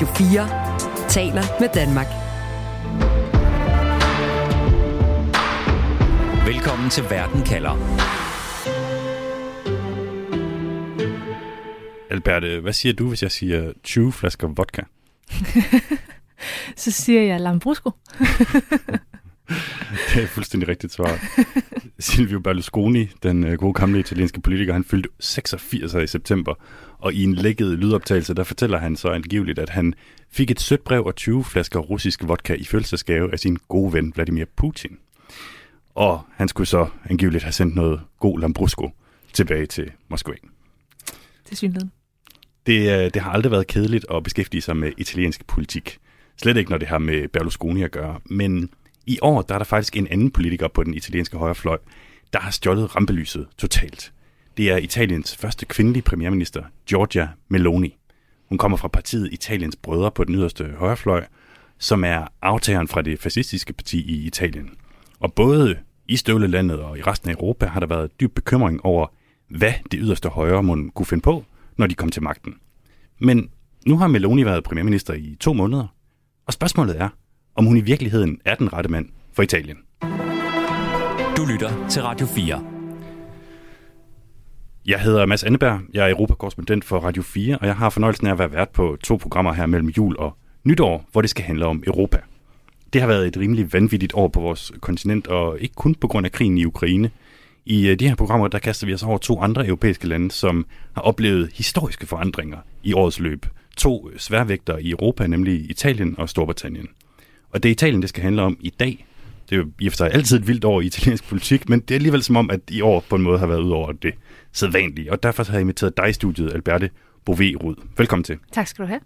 Radio 4 taler med Danmark. Velkommen til Verden kalder. Alberte, hvad siger du, hvis jeg siger 20 flasker vodka? Så siger jeg Lambrusco. det er fuldstændig rigtigt svar. Silvio Berlusconi, den øh, gode gamle italienske politiker, han fyldte 86 i september, og i en lækket lydoptagelse, der fortæller han så angiveligt, at han fik et sødt brev og 20 flasker russisk vodka i fødselsdagsgave af sin gode ven Vladimir Putin. Og han skulle så angiveligt have sendt noget god Lambrusco tilbage til Moskva. Til synligheden. Det, øh, det har aldrig været kedeligt at beskæftige sig med italiensk politik. Slet ikke, når det har med Berlusconi at gøre. Men i år der er der faktisk en anden politiker på den italienske højrefløj, der har stjålet rampelyset totalt. Det er Italiens første kvindelige premierminister, Giorgia Meloni. Hun kommer fra partiet Italiens Brødre på den yderste højrefløj, som er aftageren fra det fascistiske parti i Italien. Og både i støvlelandet og i resten af Europa har der været dyb bekymring over, hvad det yderste højre må kunne finde på, når de kom til magten. Men nu har Meloni været premierminister i to måneder, og spørgsmålet er, om hun i virkeligheden er den rette mand for Italien. Du lytter til Radio 4. Jeg hedder Mads Anneberg, jeg er Europakorrespondent for Radio 4, og jeg har fornøjelsen af at være vært på to programmer her mellem jul og nytår, hvor det skal handle om Europa. Det har været et rimelig vanvittigt år på vores kontinent, og ikke kun på grund af krigen i Ukraine. I øh, de her programmer, der kaster vi os over to andre europæiske lande, som har oplevet historiske forandringer i årets løb. To sværvægter i Europa, nemlig Italien og Storbritannien. Og det er Italien, det skal handle om i dag. Det er jo i og for sig altid et vildt år i italiensk politik, men det er alligevel som om, at i år på en måde har været ud over det sædvanlige. Og derfor har jeg inviteret dig i studiet, Alberte Bové Rud. Velkommen til. Tak skal du have.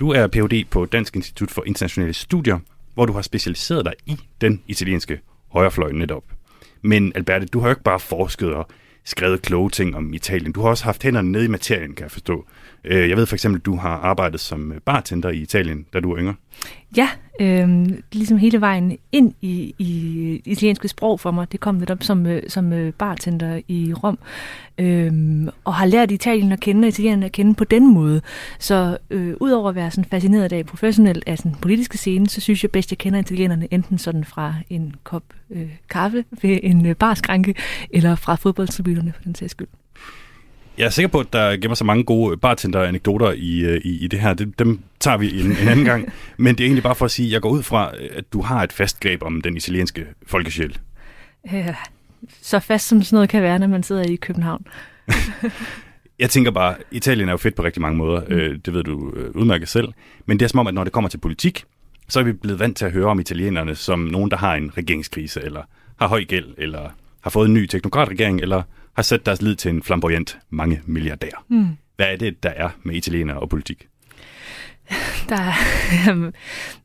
Du er Ph.D. på Dansk Institut for Internationale Studier, hvor du har specialiseret dig i den italienske højrefløj netop. Men Alberte, du har jo ikke bare forsket og skrevet kloge ting om Italien. Du har også haft hænderne nede i materien, kan jeg forstå. Øh, jeg ved for eksempel, at du har arbejdet som øh, bartender i Italien, da du var yngre. Ja, øh, ligesom hele vejen ind i, i italienske sprog for mig. Det kom netop som, øh, som øh, bartender i Rom. Øh, og har lært Italien at kende, og italienerne at kende på den måde. Så øh, udover at være sådan fascineret af professionelt af den politiske scene, så synes jeg bedst, jeg kender italienerne enten sådan fra en kop øh, kaffe ved en øh, barskranke, eller fra fodboldtribunerne for den sags skyld. Jeg er sikker på, at der gemmer så mange gode bartender-anekdoter i, øh, i, i det her. Dem, dem tager vi en, en anden gang. Men det er egentlig bare for at sige, at jeg går ud fra, at du har et fast greb om den italienske folkesjæl. Ja, så fast som sådan noget kan være, når man sidder i København. jeg tænker bare, Italien er jo fedt på rigtig mange måder. Mm. Det ved du øh, udmærket selv. Men det er som om, at når det kommer til politik, så er vi blevet vant til at høre om italienerne som nogen, der har en regeringskrise, eller har høj gæld, eller har fået en ny teknokratregering, eller har sat deres lid til en flamboyant mange milliardær. Mm. Hvad er det, der er med italienere og politik? Der er, øh,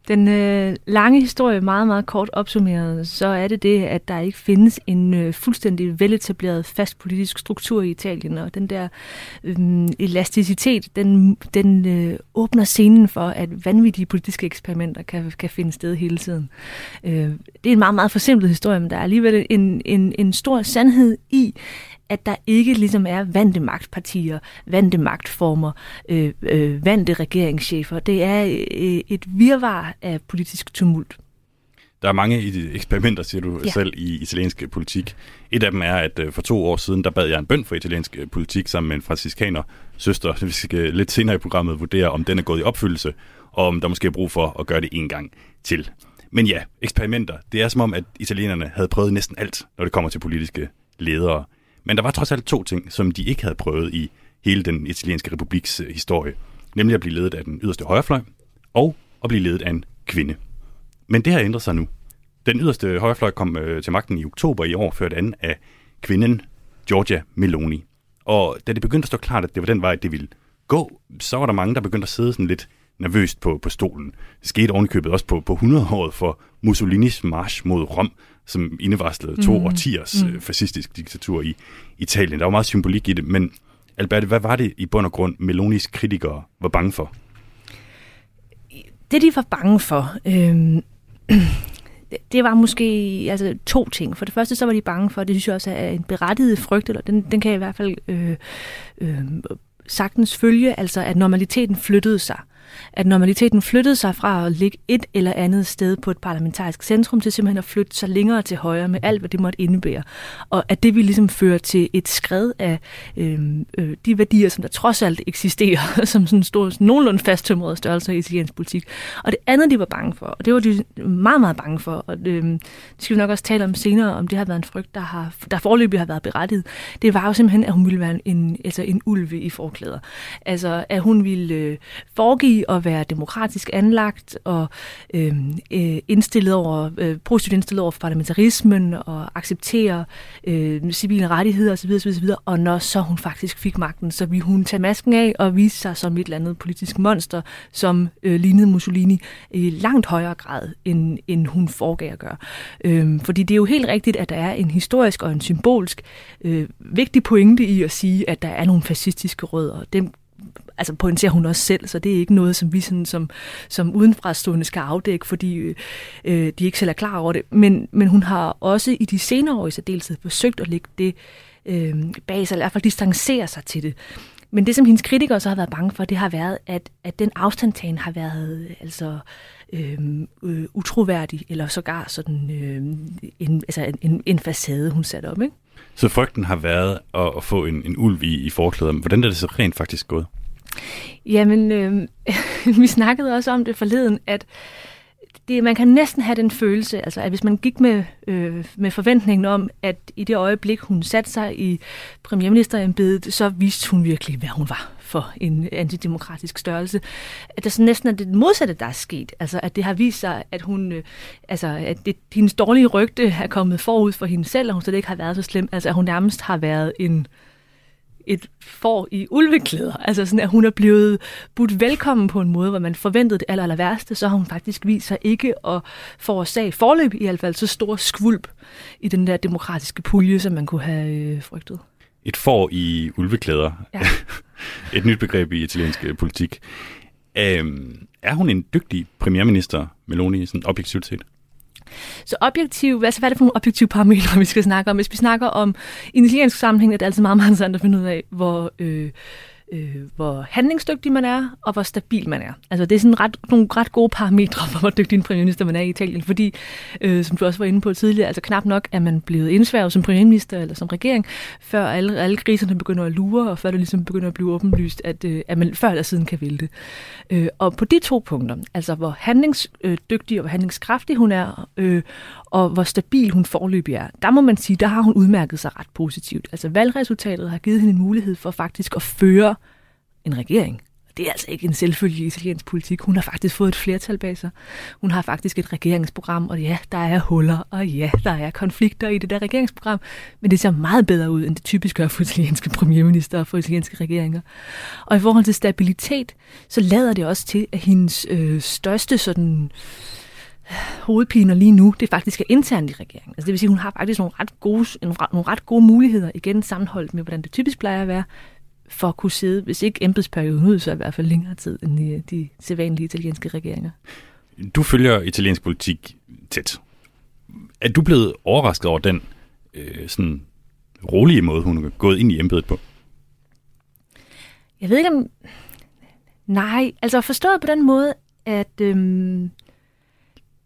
den øh, lange historie meget, meget kort opsummeret, så er det det, at der ikke findes en øh, fuldstændig veletableret fast politisk struktur i Italien, og den der øh, elasticitet, den, den øh, åbner scenen for, at vanvittige politiske eksperimenter kan, kan finde sted hele tiden. Øh, det er en meget, meget forsimplet historie, men der er alligevel en, en, en stor sandhed i, at der ikke ligesom er vante magtpartier, vante magtformer, øh, øh, vante regeringschefer. Det er øh, et virvar af politisk tumult. Der er mange eksperimenter, siger du ja. selv, i italiensk politik. Et af dem er, at øh, for to år siden, der bad jeg en bøn for italiensk øh, politik sammen med en franciskaner søster. Vi skal lidt senere i programmet vurdere, om den er gået i opfyldelse, og om der måske er brug for at gøre det en gang til. Men ja, eksperimenter. Det er som om, at italienerne havde prøvet næsten alt, når det kommer til politiske ledere. Men der var trods alt to ting, som de ikke havde prøvet i hele den italienske republiks øh, historie. Nemlig at blive ledet af den yderste højrefløj, og at blive ledet af en kvinde. Men det har ændret sig nu. Den yderste højrefløj kom øh, til magten i oktober i år, ført an af kvinden Giorgia Meloni. Og da det begyndte at stå klart, at det var den vej, det ville gå, så var der mange, der begyndte at sidde sådan lidt nervøst på, på stolen. Det skete ovenikøbet også på, på 100-året for Mussolinis march mod Rom, som indevarslede to mm. årtiers mm. fascistisk diktatur i Italien. Der var meget symbolik i det, men Albert, hvad var det i bund og grund, Melonis kritikere var bange for? Det, de var bange for, øh, det var måske altså, to ting. For det første, så var de bange for, det synes jeg også er en berettiget frygt, eller den, den kan jeg i hvert fald øh, øh, sagtens følge, altså at normaliteten flyttede sig at normaliteten flyttede sig fra at ligge et eller andet sted på et parlamentarisk centrum til simpelthen at flytte sig længere til højre med alt, hvad det måtte indebære. Og at det ville ligesom føre til et skred af øh, øh, de værdier, som der trods alt eksisterer, som sådan stor, sådan nogenlunde fasttømrede størrelser i italiensk politik. Og det andet, de var bange for, og det var de meget, meget bange for, og øh, det skal vi nok også tale om senere, om det har været en frygt, der, har, der forløbig har været berettiget, det var jo simpelthen, at hun ville være en, altså en ulve i forklæder. Altså, at hun ville øh, foregive at være demokratisk anlagt og øh, øh, indstillet over, øh, positivt indstillet over for parlamentarismen og acceptere øh, civile rettigheder osv., osv., osv. Og når så hun faktisk fik magten, så ville hun tage masken af og vise sig som et eller andet politisk monster, som øh, lignede Mussolini i langt højere grad, end, end hun foregav at gøre. Øh, fordi det er jo helt rigtigt, at der er en historisk og en symbolsk øh, vigtig pointe i at sige, at der er nogle fascistiske rødder. Dem altså pointerer hun også selv, så det er ikke noget, som vi sådan, som, som udenfrastående skal afdække, fordi øh, øh, de ikke selv er klar over det. Men, men hun har også i de senere år i særdeleshed forsøgt at lægge det øh, bag sig, eller i hvert fald distancere sig til det. Men det, som hendes kritikere så har været bange for, det har været, at, at den afstandtagen har været altså, øh, øh, utroværdig, eller sågar sådan øh, en, altså en, en facade, hun satte op. Ikke? Så frygten har været at, at få en, en ulv i, i forklæderen. Hvordan er det så rent faktisk gået? Jamen, øh, vi snakkede også om det forleden, at det, man kan næsten have den følelse, altså at hvis man gik med, øh, med forventningen om, at i det øjeblik, hun satte sig i premierministerembedet, så viste hun virkelig, hvad hun var for en antidemokratisk størrelse. At det så næsten er det modsatte, der er sket. Altså, at det har vist sig, at hun, øh, altså, at det, hendes dårlige rygte er kommet forud for hende selv, og hun slet ikke har været så slem. Altså, at hun nærmest har været en, et får i ulveklæder. Altså sådan, at hun er blevet budt velkommen på en måde, hvor man forventede det aller, aller værste, så har hun faktisk vist sig ikke at forårsage forløb i hvert fald så stor skvulp i den der demokratiske pulje, som man kunne have øh, frygtet. Et får i ulveklæder. Ja. et nyt begreb i italiensk øh, politik. Øhm, er hun en dygtig premierminister, Meloni, sådan objektivt set? Så objektiv, altså hvad er det for nogle objektive parametre, vi skal snakke om? Hvis vi snakker om i en italiensk sammenhæng, er det altid meget, meget interessant at finde ud af, hvor, øh, øh, hvor handlingsdygtig man er, og hvor stabil man er. Altså det er sådan ret, nogle ret gode parametre for, hvor dygtig en premierminister man er i Italien, fordi, øh, som du også var inde på tidligere, altså knap nok er man blevet indsværget som premierminister eller som regering, før alle, alle kriserne begynder at lure, og før det ligesom begynder at blive åbenlyst, at, øh, at man før eller siden kan vælte. Øh, og på de to punkter, altså hvor handlingsdygtig og hvor handlingskraftig hun er, øh, og hvor stabil hun forløbig er, der må man sige, der har hun udmærket sig ret positivt. Altså valgresultatet har givet hende en mulighed for faktisk at føre en regering. Det er altså ikke en selvfølgelig italiensk politik. Hun har faktisk fået et flertal bag sig. Hun har faktisk et regeringsprogram, og ja, der er huller, og ja, der er konflikter i det der regeringsprogram, men det ser meget bedre ud, end det typisk gør for italienske premierminister og for italienske regeringer. Og i forhold til stabilitet, så lader det også til, at hendes øh, største sådan øh, hovedpiner lige nu, det faktisk er internt i regeringen. Altså det vil sige, at hun har faktisk nogle ret gode, nogle ret gode muligheder, igen sammenholdt med, hvordan det typisk plejer at være, for at kunne sidde, hvis ikke embedsperioden ud, så i hvert fald længere tid end de, de sædvanlige italienske regeringer. Du følger italiensk politik tæt. Er du blevet overrasket over den øh, sådan rolige måde, hun er gået ind i embedet på? Jeg ved ikke om... Nej, altså forstået på den måde, at øhm,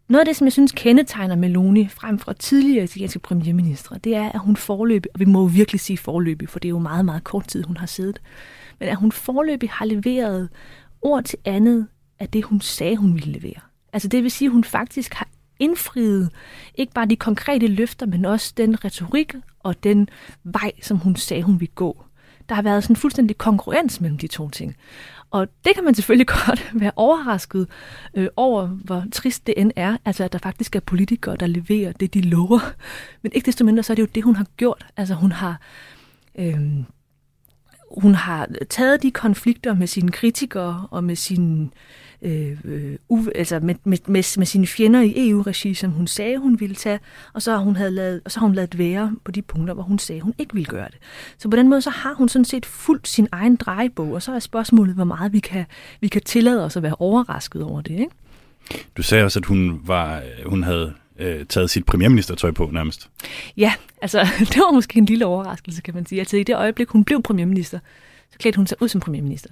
noget af det, som jeg synes kendetegner Meloni frem fra tidligere italienske premierministre, det er, at hun forløbig, og vi må jo virkelig sige forløbig, for det er jo meget, meget kort tid, hun har siddet, men at hun forløbig har leveret ord til andet af det, hun sagde, hun ville levere. Altså det vil sige, at hun faktisk har indfriet ikke bare de konkrete løfter, men også den retorik og den vej, som hun sagde, hun ville gå. Der har været sådan en fuldstændig konkurrence mellem de to ting. Og det kan man selvfølgelig godt være overrasket øh, over, hvor trist det end er, altså at der faktisk er politikere, der leverer det, de lover. Men ikke desto mindre, så er det jo det, hun har gjort. Altså hun har... Øh, hun har taget de konflikter med sine kritikere og med sine øh, øh, altså med, med, med, med sine fjender i EU-regi, som hun sagde, hun ville tage, og så har hun, havde lavet, og så har hun lavet være på de punkter, hvor hun sagde, hun ikke ville gøre det. Så på den måde, så har hun sådan set fuldt sin egen drejebog, og så er spørgsmålet, hvor meget vi kan, vi kan tillade os at være overrasket over det. Ikke? Du sagde også, at hun, var, hun havde øh, taget sit premierministertøj på nærmest. Ja, altså det var måske en lille overraskelse, kan man sige. Altså i det øjeblik, hun blev premierminister, så klædte hun sig ud som premierminister.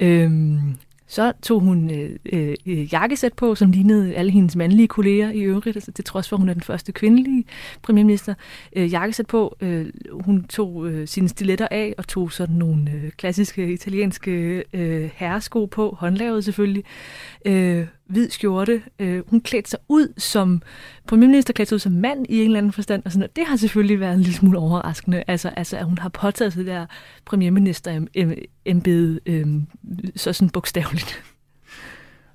Øhm, så tog hun øh, øh, jakkesæt på, som lignede alle hendes mandlige kolleger i øvrigt, altså til trods for, at hun er den første kvindelige premierminister. Øh, jakkesæt på, øh, hun tog øh, sine stiletter af og tog sådan nogle øh, klassiske italienske øh, herresko på, håndlavet selvfølgelig. Øh, hvid skjorte. Øh, hun klædte sig ud som premierminister, klædte sig ud som mand i en eller anden forstand. Og, sådan, og det har selvfølgelig været en lille smule overraskende. Altså, altså at hun har påtaget sig det der premierminister embede øh, så sådan bogstaveligt.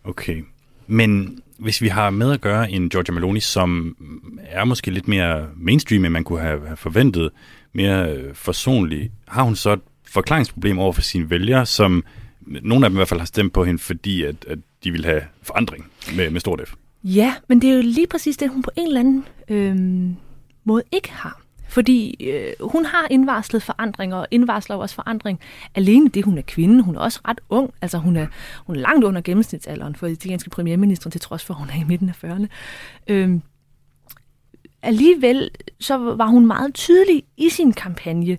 Okay. Men hvis vi har med at gøre en Giorgia Meloni, som er måske lidt mere mainstream, end man kunne have, forventet, mere øh, forsonlig, har hun så et forklaringsproblem over for sine vælgere, som nogle af dem i hvert fald har stemt på hende, fordi at, at de vil have forandring med, med stort F. Ja, men det er jo lige præcis det, hun på en eller anden øh, måde ikke har. Fordi øh, hun har indvarslet forandring, og indvarsler også forandring alene det, hun er kvinde. Hun er også ret ung. Altså hun er, hun er langt under gennemsnitsalderen for italienske premierminister, til trods for, at hun er i midten af 40'erne. Øh, alligevel så var hun meget tydelig i sin kampagne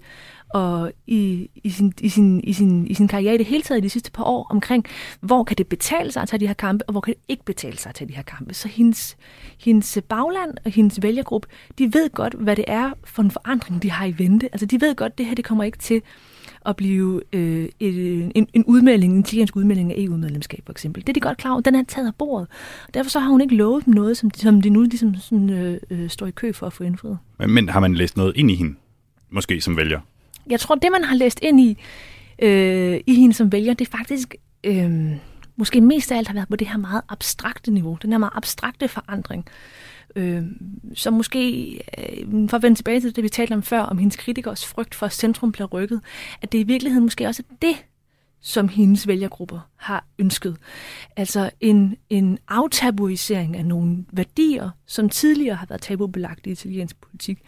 og i, i, sin, i, sin, i, sin, i sin karriere i det hele taget i de sidste par år omkring, hvor kan det betale sig at tage de her kampe, og hvor kan det ikke betale sig at tage de her kampe. Så hendes, hendes bagland og hendes vælgergruppe, de ved godt, hvad det er for en forandring, de har i vente. Altså de ved godt, at det her det kommer ikke til at blive øh, et, øh, en, en udmelding, en italiensk udmelding af EU-medlemskab for eksempel. Det er de godt klar over. Den er taget af bordet. Derfor så har hun ikke lovet dem noget, som, som de nu ligesom sådan, øh, øh, står i kø for at få indfriet. Men, men har man læst noget ind i hende? Måske som vælger? Jeg tror, det man har læst ind i, øh, i hende som vælger, det er faktisk øh, måske mest af alt har været på det her meget abstrakte niveau, den her meget abstrakte forandring. Øh, så måske, øh, for at vende tilbage til det, vi talte om før, om hendes kritikers frygt for, at centrum bliver rykket, at det i virkeligheden måske også er det, som hendes vælgergrupper har ønsket. Altså en, en aftabuisering af nogle værdier, som tidligere har været tabubelagt i italiensk politik.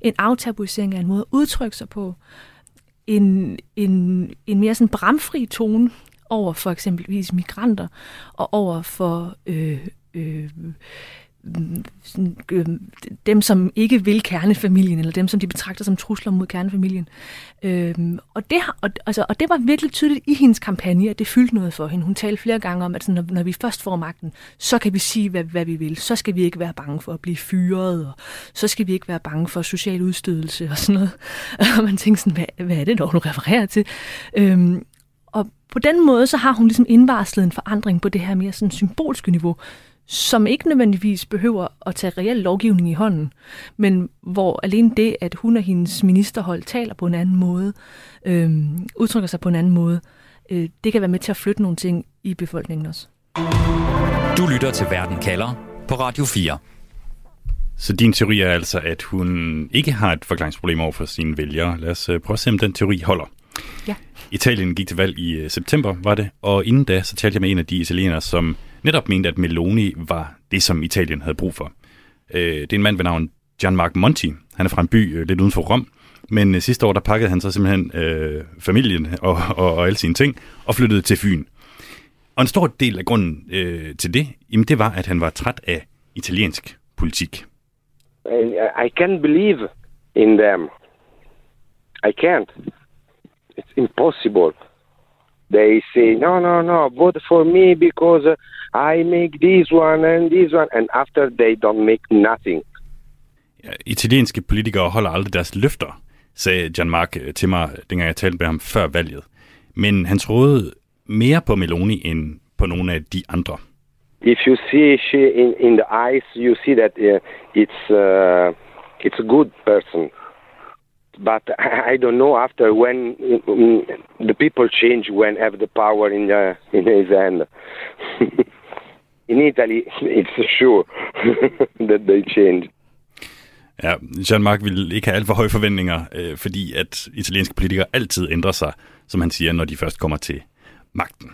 En aftabuisering af en måde at udtrykke sig på. En, en, en mere sådan bramfri tone over for eksempelvis migranter og over for øh, øh, Øh, dem, som ikke vil kernefamilien, eller dem, som de betragter som trusler mod kernefamilien. Øhm, og, det og, altså, og det var virkelig tydeligt i hendes kampagne, at det fyldte noget for hende. Hun talte flere gange om, at sådan, når, når vi først får magten, så kan vi sige, hvad, hvad vi vil. Så skal vi ikke være bange for at blive fyret, og så skal vi ikke være bange for social udstødelse og sådan noget. Og man tænker sådan, hvad, hvad er det dog, du refererer til? Øhm, og på den måde, så har hun ligesom indvarslet en forandring på det her mere sådan symbolske niveau, som ikke nødvendigvis behøver at tage reel lovgivning i hånden, men hvor alene det, at hun og hendes ministerhold taler på en anden måde, øh, udtrykker sig på en anden måde, øh, det kan være med til at flytte nogle ting i befolkningen også. Du lytter til Verden kalder på Radio 4. Så din teori er altså, at hun ikke har et forklaringsproblem over for sine vælgere. Lad os øh, prøve at se, om den teori holder. Ja. Italien gik til valg i øh, september, var det, og inden da, så talte jeg med en af de italienere, som netop mente, at Meloni var det, som Italien havde brug for. Øh, det er en mand ved navn Gianmarco Monti. Han er fra en by øh, lidt uden for Rom, men øh, sidste år, der pakkede han så simpelthen øh, familien og, og, og alle sine ting og flyttede til Fyn. Og en stor del af grunden øh, til det, jamen det var, at han var træt af italiensk politik. I can't believe in them. I can't. It's impossible. They say, no, no, no, vote for me because I make this one and this one, and after they don't make nothing. Ja, italienske politikere holder aldrig deres løfter, sagde John Mark øh, til mig, dengang jeg talte med ham før valget. Men han troede mere på Meloni end på nogle af de andre. If you see she in, in the eyes, you see that uh, it's uh, it's a good person but I don't know after when mm, mm, the people change when have the power in uh, in his hand. in Italy, it's sure that they change. Ja, Jean-Marc ville ikke have alt for høje forventninger, øh, fordi at italienske politikere altid ændrer sig, som han siger, når de først kommer til magten.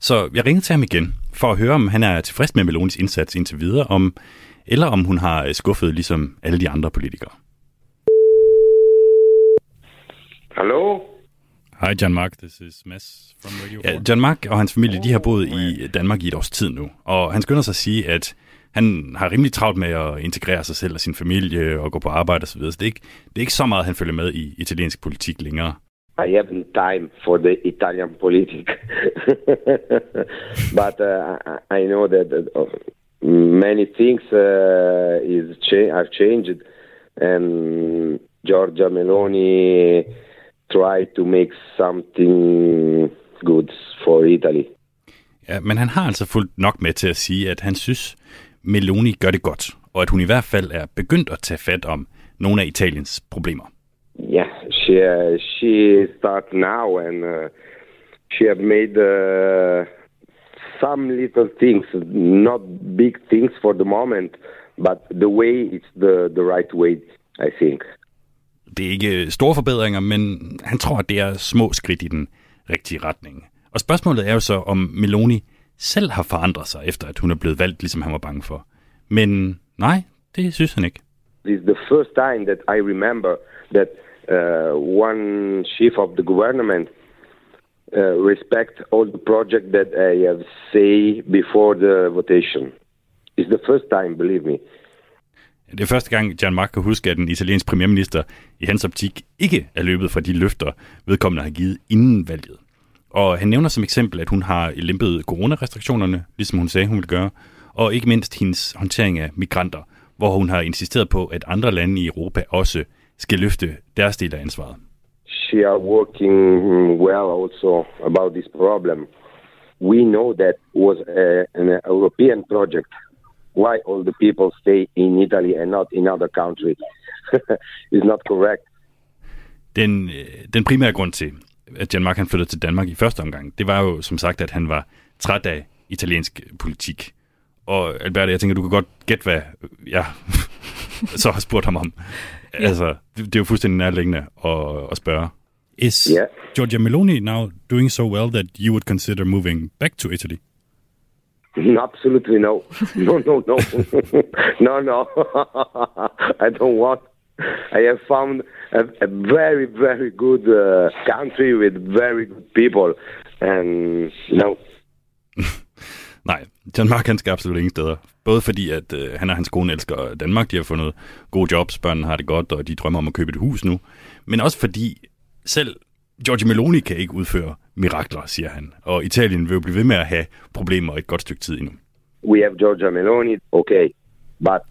Så jeg ringede til ham igen, for at høre, om han er tilfreds med Melonis indsats indtil videre, om, eller om hun har øh, skuffet ligesom alle de andre politikere. Hallo? Hej John Mark, this is Mads from Radio 4. Ja, John Mark og hans familie, de har boet i Danmark i et års tid nu, og han skynder sig at sige, at han har rimelig travlt med at integrere sig selv og sin familie og gå på arbejde osv. Så det er, ikke, det er ikke så meget, han følger med i italiensk politik længere. I have time for the Italian politics. but uh, I know that uh, many things uh, is cha- have changed, and Giorgia Meloni tried to make something good for Italy. Ja, men han har altså fuldt nok med til at sige, at han synes, Meloni gør det godt, og at hun i hvert fald er begyndt at tage fat om nogle af Italiens problemer. Yeah, she uh, she start now, and uh, she have made uh, some little things, not big things for the moment, but the way it's the the right way, I think. Det er ikke øh, store forbedringer, men han tror, at det er små skridt i den rigtige retning. Og spørgsmålet er jo så, om Meloni selv har forandret sig, efter at hun er blevet valgt, ligesom han var bange for. Men nej, det synes han ikke. This is the first time that I remember that uh, one chief of the government uh, respect all the project that I have say before the votation. It's the first time, believe me. Det er første gang, Jan Mark kan huske, at den italienske premierminister i hans optik ikke er løbet fra de løfter, vedkommende har givet inden valget. Og han nævner som eksempel, at hun har lempet coronarestriktionerne, ligesom hun sagde, hun ville gøre, og ikke mindst hendes håndtering af migranter, hvor hun har insisteret på, at andre lande i Europa også skal løfte deres del af ansvaret. She are working well also about this problem. We know that was a, an European project. Why all the people stay in Italy and not in other countries is not correct. Den, øh, den primære grund til, at Jan Mark han flyttede til Danmark i første omgang, det var jo som sagt, at han var træt af italiensk politik. Og Albert, jeg tænker, du kan godt gætte, hvad jeg så har spurgt ham om. Yeah. Altså, det, det er jo fuldstændig nærliggende at, at spørge. Is Yeah. Giorgia Meloni now doing so well that you would consider moving back to Italy? Absolutely no. No, no, no. no, no. I don't want. I have found a, a very, very good uh, country with very good people. And no. Nej, Jan Mark han skal absolut ingen steder. Både fordi, at øh, han og hans kone elsker Danmark, de har fundet gode jobs, børnene har det godt, og de drømmer om at købe et hus nu. Men også fordi, selv Giorgio Meloni kan ikke udføre mirakler, siger han. Og Italien vil jo blive ved med at have problemer et godt stykke tid endnu. We have Giorgia Meloni, okay, but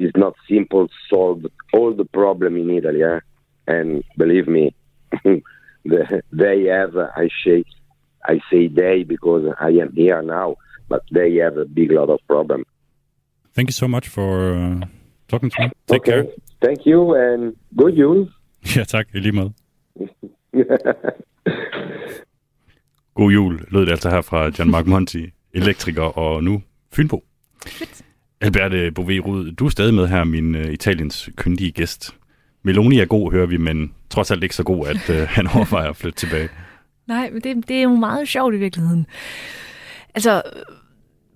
it's not simple to solve all the problem in Italy. Eh? And believe me, the, they have, I say, I say they because I am here now, but they have a big lot of problem. Thank you so much for uh, talking to me. Take okay. care. Thank you and good news. Ja, tak. I lige måde. God jul, lød det altså her fra John Mark Monti, elektriker og nu Fynbo. Alberte Bové Rud, du er stadig med her, min uh, Italiens kyndige gæst. Meloni er god, hører vi, men trods alt ikke så god, at uh, han overvejer at flytte tilbage. Nej, men det, det er jo meget sjovt i virkeligheden. Altså,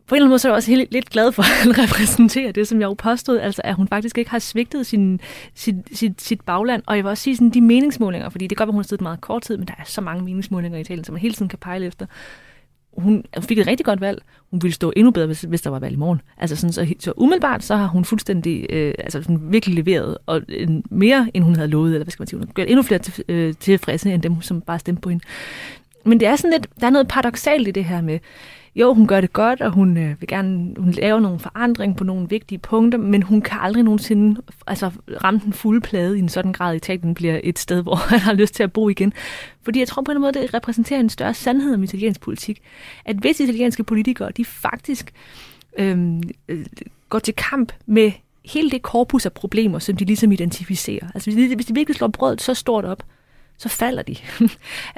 på en eller anden måde så er jeg også helt, lidt glad for, at han repræsenterer det, som jeg jo påstod, altså at hun faktisk ikke har svigtet sin, sit, sit, sit bagland. Og jeg vil også sige sådan, de meningsmålinger, fordi det kan godt være, hun har siddet meget kort tid, men der er så mange meningsmålinger i Italien, som man hele tiden kan pejle efter. Hun fik et rigtig godt valg. Hun ville stå endnu bedre, hvis, hvis der var valg i morgen. Altså sådan, så, så umiddelbart så har hun fuldstændig øh, altså sådan virkelig leveret, og en, mere end hun havde lovet, eller hvad skal man sige, hun har gjort endnu flere til, øh, tilfredse end dem, som bare stemte på hende. Men det er sådan lidt, der er noget paradoxalt i det her med, jo, hun gør det godt, og hun øh, vil gerne hun laver nogle forandring på nogle vigtige punkter, men hun kan aldrig nogensinde altså, ramme den fulde plade i en sådan grad, at Italien bliver et sted, hvor han har lyst til at bo igen. Fordi jeg tror på en måde, det repræsenterer en større sandhed om italiensk politik. At hvis italienske politikere, de faktisk øhm, øh, går til kamp med hele det korpus af problemer, som de ligesom identificerer. Altså hvis de, hvis de virkelig slår brødet så stort op, så falder de.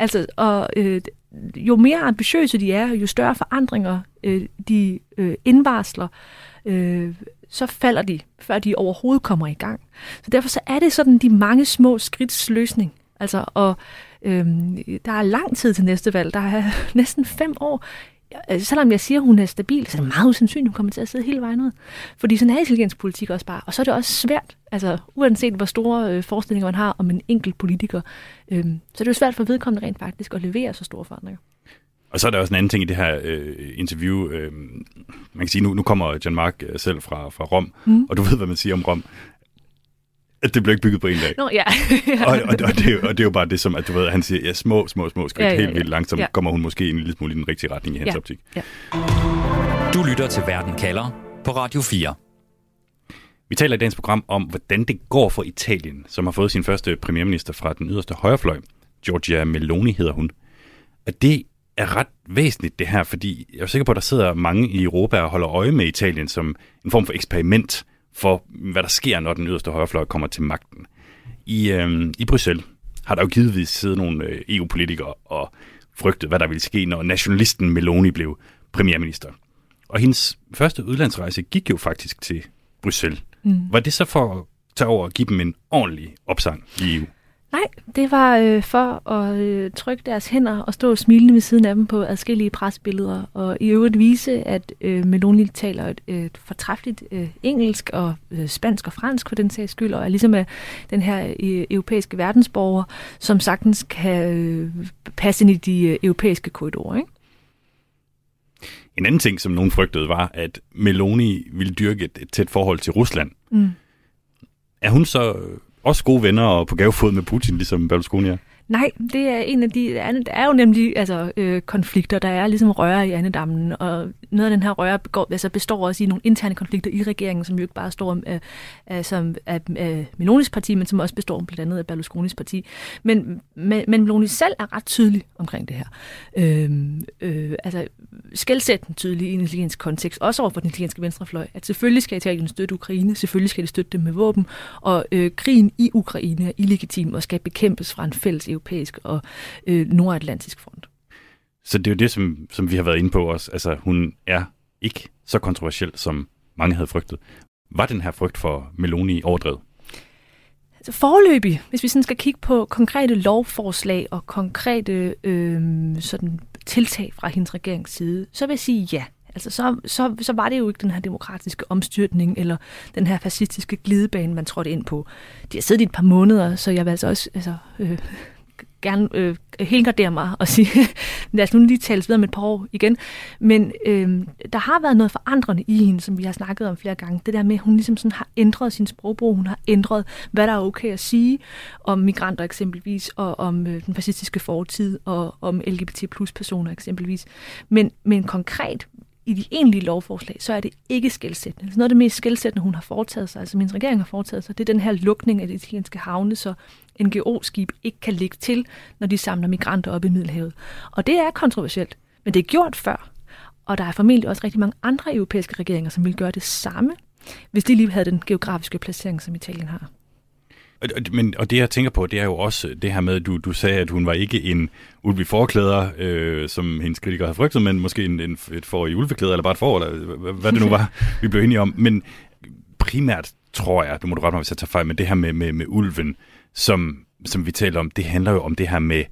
altså, og øh, jo mere ambitiøse de er, jo større forandringer øh, de øh, indvarsler, øh, så falder de, før de overhovedet kommer i gang. Så derfor så er det sådan de mange små skridts løsning. Altså, og øh, der er lang tid til næste valg. Der er næsten fem år. Altså, selvom jeg siger, at hun er stabil, så er det meget usandsynligt, at hun kommer til at sidde hele vejen ud. Fordi sådan er italiensk politik også bare. Og så er det også svært, altså uanset hvor store øh, forestillinger man har om en enkelt politiker, øh, så er det jo svært for vedkommende rent faktisk at levere så store forandringer. Og så er der også en anden ting i det her øh, interview. Øh, man kan sige, nu, nu kommer John Mark øh, selv fra, fra Rom, mm. og du ved, hvad man siger om Rom. At det blev ikke bygget på en dag. Nå, ja. og, og, og, det, er jo- og det er jo bare det, som at du ved, han siger, ja, små, små, små skridt, Ja, ja, helt ja. vildt langsomt, Ja. kommer hun måske en lille smule i den rigtige retning i hans Ja. optik. ja. Du lytter til Verden kalder på Radio 4. Vi taler i dagens program om, hvordan det går for Italien, som har fået sin første premierminister fra den yderste højrefløj. Giorgia Meloni hedder hun. Og det er ret væsentligt det her, fordi jeg er sikker på, at der sidder mange i Europa og holder øje med Italien som en form for eksperiment for, hvad der sker, når den yderste højrefløj kommer til magten. I, øh, i Bruxelles har der jo givetvis siddet nogle øh, EU-politikere og frygtet, hvad der ville ske, når nationalisten Meloni blev premierminister. Og hendes første udlandsrejse gik jo faktisk til Bruxelles. Mm. Var det så for at tage over og give dem en ordentlig opsang i EU? Nej, det var øh, for at øh, trykke deres hænder og stå smilende ved siden af dem på adskillige presbilleder, og i øvrigt vise, at øh, Meloni taler et, et fortræffeligt øh, engelsk og øh, spansk og fransk for den sags skyld, og er ligesom er den her øh, europæiske verdensborger, som sagtens kan øh, passe ind i de øh, europæiske korridorer. Ikke? En anden ting, som nogen frygtede, var, at Meloni ville dyrke et, et tæt forhold til Rusland. Mm. Er hun så øh, også gode venner og på gavefod med Putin, ligesom Berlusconi er? Nej, det er en af de, der er, er jo nemlig altså, øh, konflikter, der er ligesom røre i andedammen, og noget af den her røre begår, altså består også i nogle interne konflikter i regeringen, som jo ikke bare står af, af, som, af, af øh, Melonis parti, men som også består blandt andet af Berlusconis parti. Men, men, men Meloni selv er ret tydelig omkring det her. Øh, øh, altså skældsætten tydelig i en italiensk kontekst, også over for den italienske venstrefløj, at selvfølgelig skal Italien støtte Ukraine, selvfølgelig skal de støtte dem med våben, og øh, krigen i Ukraine er illegitim og skal bekæmpes fra en fælles europæisk og øh, nordatlantisk front. Så det er jo det, som, som vi har været inde på også. Altså, hun er ikke så kontroversiel, som mange havde frygtet. Var den her frygt for Meloni overdrevet? Altså forløbig, hvis vi sådan skal kigge på konkrete lovforslag og konkrete øh, sådan tiltag fra hendes regerings side, så vil jeg sige ja. Altså så, så, så var det jo ikke den her demokratiske omstyrtning eller den her fascistiske glidebane, man trådte ind på. De har siddet i et par måneder, så jeg vil altså også altså, øh, gerne øh, helgardere mig og sige, lad os nu lige tales videre om et par år igen. Men øh, der har været noget forandrende i hende, som vi har snakket om flere gange. Det der med, at hun ligesom sådan har ændret sin sprogbrug, hun har ændret, hvad der er okay at sige om migranter eksempelvis, og om øh, den fascistiske fortid, og om LGBT plus personer eksempelvis. Men, men konkret, i de egentlige lovforslag, så er det ikke skældsættende. Noget af det mest skældsættende, hun har foretaget sig, altså min regering har foretaget sig, det er den her lukning af de italienske havne, så NGO-skib ikke kan ligge til, når de samler migranter op i Middelhavet. Og det er kontroversielt, men det er gjort før. Og der er formentlig også rigtig mange andre europæiske regeringer, som vil gøre det samme, hvis de lige havde den geografiske placering, som Italien har. Men, og det jeg tænker på, det er jo også det her med, at du, du sagde, at hun var ikke en ulv i forklæder, øh, som hendes kritikere havde frygtet, men måske en, en, et for i ulveklæder, eller bare et for, eller hvad- hvad det nu var, vi blev enige om. Men primært tror jeg, du må du rette mig, hvis jeg tager fejl, men det her med, med, med ulven, som, som vi taler om, det handler jo om det her med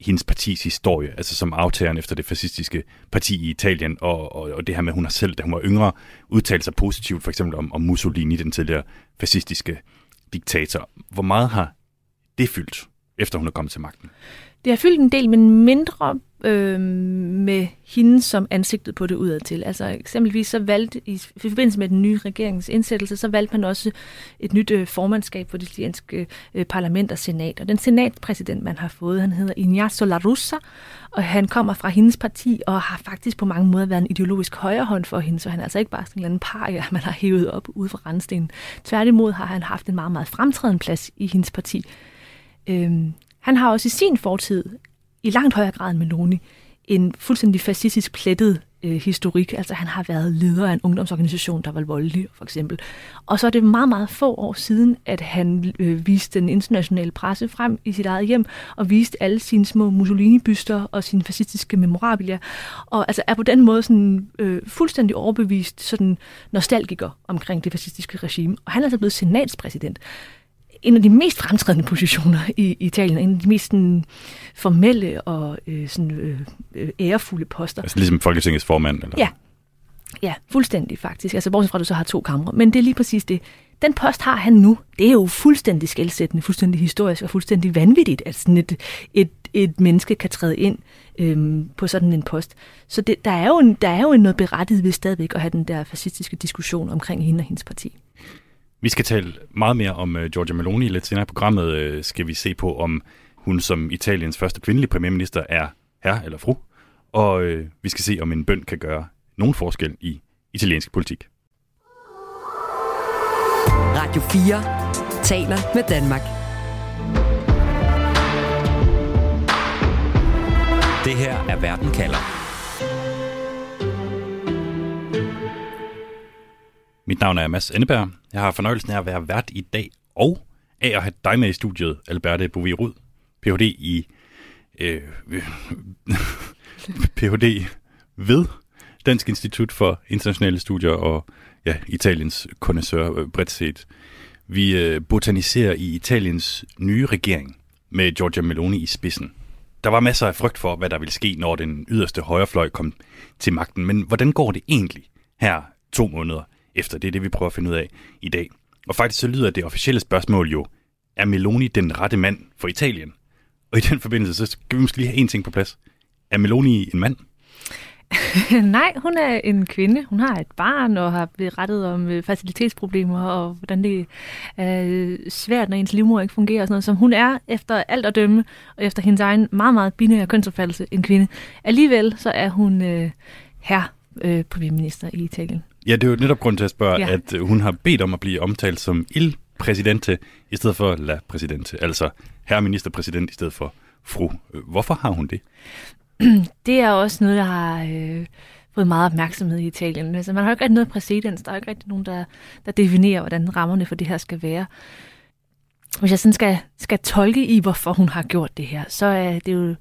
hendes partis historie, altså som aftageren efter det fascistiske parti i Italien, og, og, og det her med, at hun har selv, da hun var yngre, udtalt sig positivt, for eksempel om, om Mussolini, den tidligere fascistiske diktator. Hvor meget har det fyldt, efter hun er kommet til magten? Det har fyldt en del, men mindre øh, med hende som ansigtet på det udadtil. Altså eksempelvis så valgte, i forbindelse med den nye regerings indsættelse, så valgte man også et nyt øh, formandskab for det italienske øh, parlament og senat. Og den senatpræsident, man har fået, han hedder Ignacio La Russa, og han kommer fra hendes parti, og har faktisk på mange måder været en ideologisk højrehånd for hende, så han er altså ikke bare sådan en eller anden paria, man har hævet op ude fra randstenen. Tværtimod har han haft en meget, meget fremtrædende plads i hendes parti. Øhm, han har også i sin fortid, i langt højere grad end Meloni, en fuldstændig fascistisk plettet øh, historik. Altså han har været leder af en ungdomsorganisation, der var voldelig, for eksempel. Og så er det meget, meget få år siden, at han øh, viste den internationale presse frem i sit eget hjem, og viste alle sine små Mussolini-byster og sine fascistiske memorabilia. Og altså er på den måde sådan, øh, fuldstændig overbevist sådan nostalgiker omkring det fascistiske regime. Og han er altså blevet senatspræsident en af de mest fremtrædende positioner i Italien, en af de mest sådan, formelle og øh, sådan, øh, øh, ærefulde poster. Altså ligesom Folketingets formand? Eller? Ja. Ja, fuldstændig faktisk. Altså bortset fra, at du så har to kamre. Men det er lige præcis det. Den post har han nu. Det er jo fuldstændig skældsættende, fuldstændig historisk og fuldstændig vanvittigt, at sådan et, et, et menneske kan træde ind øhm, på sådan en post. Så det, der, er jo en, der er jo noget berettiget ved stadigvæk at have den der fascistiske diskussion omkring hende og hendes parti. Vi skal tale meget mere om uh, Giorgia Meloni lidt senere i programmet. Uh, skal vi se på, om hun som Italiens første kvindelige premierminister er herre eller fru. Og uh, vi skal se, om en bøn kan gøre nogen forskel i italiensk politik. Radio 4 taler med Danmark. Det her er Verden kalder. Mit navn er Mads Endeberg. Jeg har fornøjelsen af at være vært i dag, og af at have dig med i studiet, Alberte Bovierud, Ph.D. i øh, Ph.D. ved Dansk Institut for Internationale Studier og ja, Italiens kondensør øh, bredt set. Vi øh, botaniserer i Italiens nye regering med Giorgia Meloni i spidsen. Der var masser af frygt for, hvad der ville ske, når den yderste højrefløj kom til magten. Men hvordan går det egentlig her to måneder efter? Det er det, vi prøver at finde ud af i dag. Og faktisk så lyder det officielle spørgsmål jo, er Meloni den rette mand for Italien? Og i den forbindelse, så skal vi måske lige have en ting på plads. Er Meloni en mand? Nej, hun er en kvinde. Hun har et barn og har berettet om øh, facilitetsproblemer og hvordan det er øh, svært, når ens livmor ikke fungerer og sådan noget. Som hun er efter alt at dømme og efter hendes egen meget, meget binære kønsopfattelse en kvinde. Alligevel så er hun øh, her øh, premierminister i Italien. Ja, det er jo netop grund til at spørge, ja. at hun har bedt om at blive omtalt som il præsidente i stedet for la præsidente, altså herre ministerpræsident i stedet for fru. Hvorfor har hun det? det er også noget, der har øh, fået meget opmærksomhed i Italien. Altså, man har jo ikke rigtig noget præcedens. Der er jo ikke rigtig nogen, der, der definerer, hvordan rammerne for det her skal være. Hvis jeg sådan skal, skal tolke i, hvorfor hun har gjort det her, så er det jo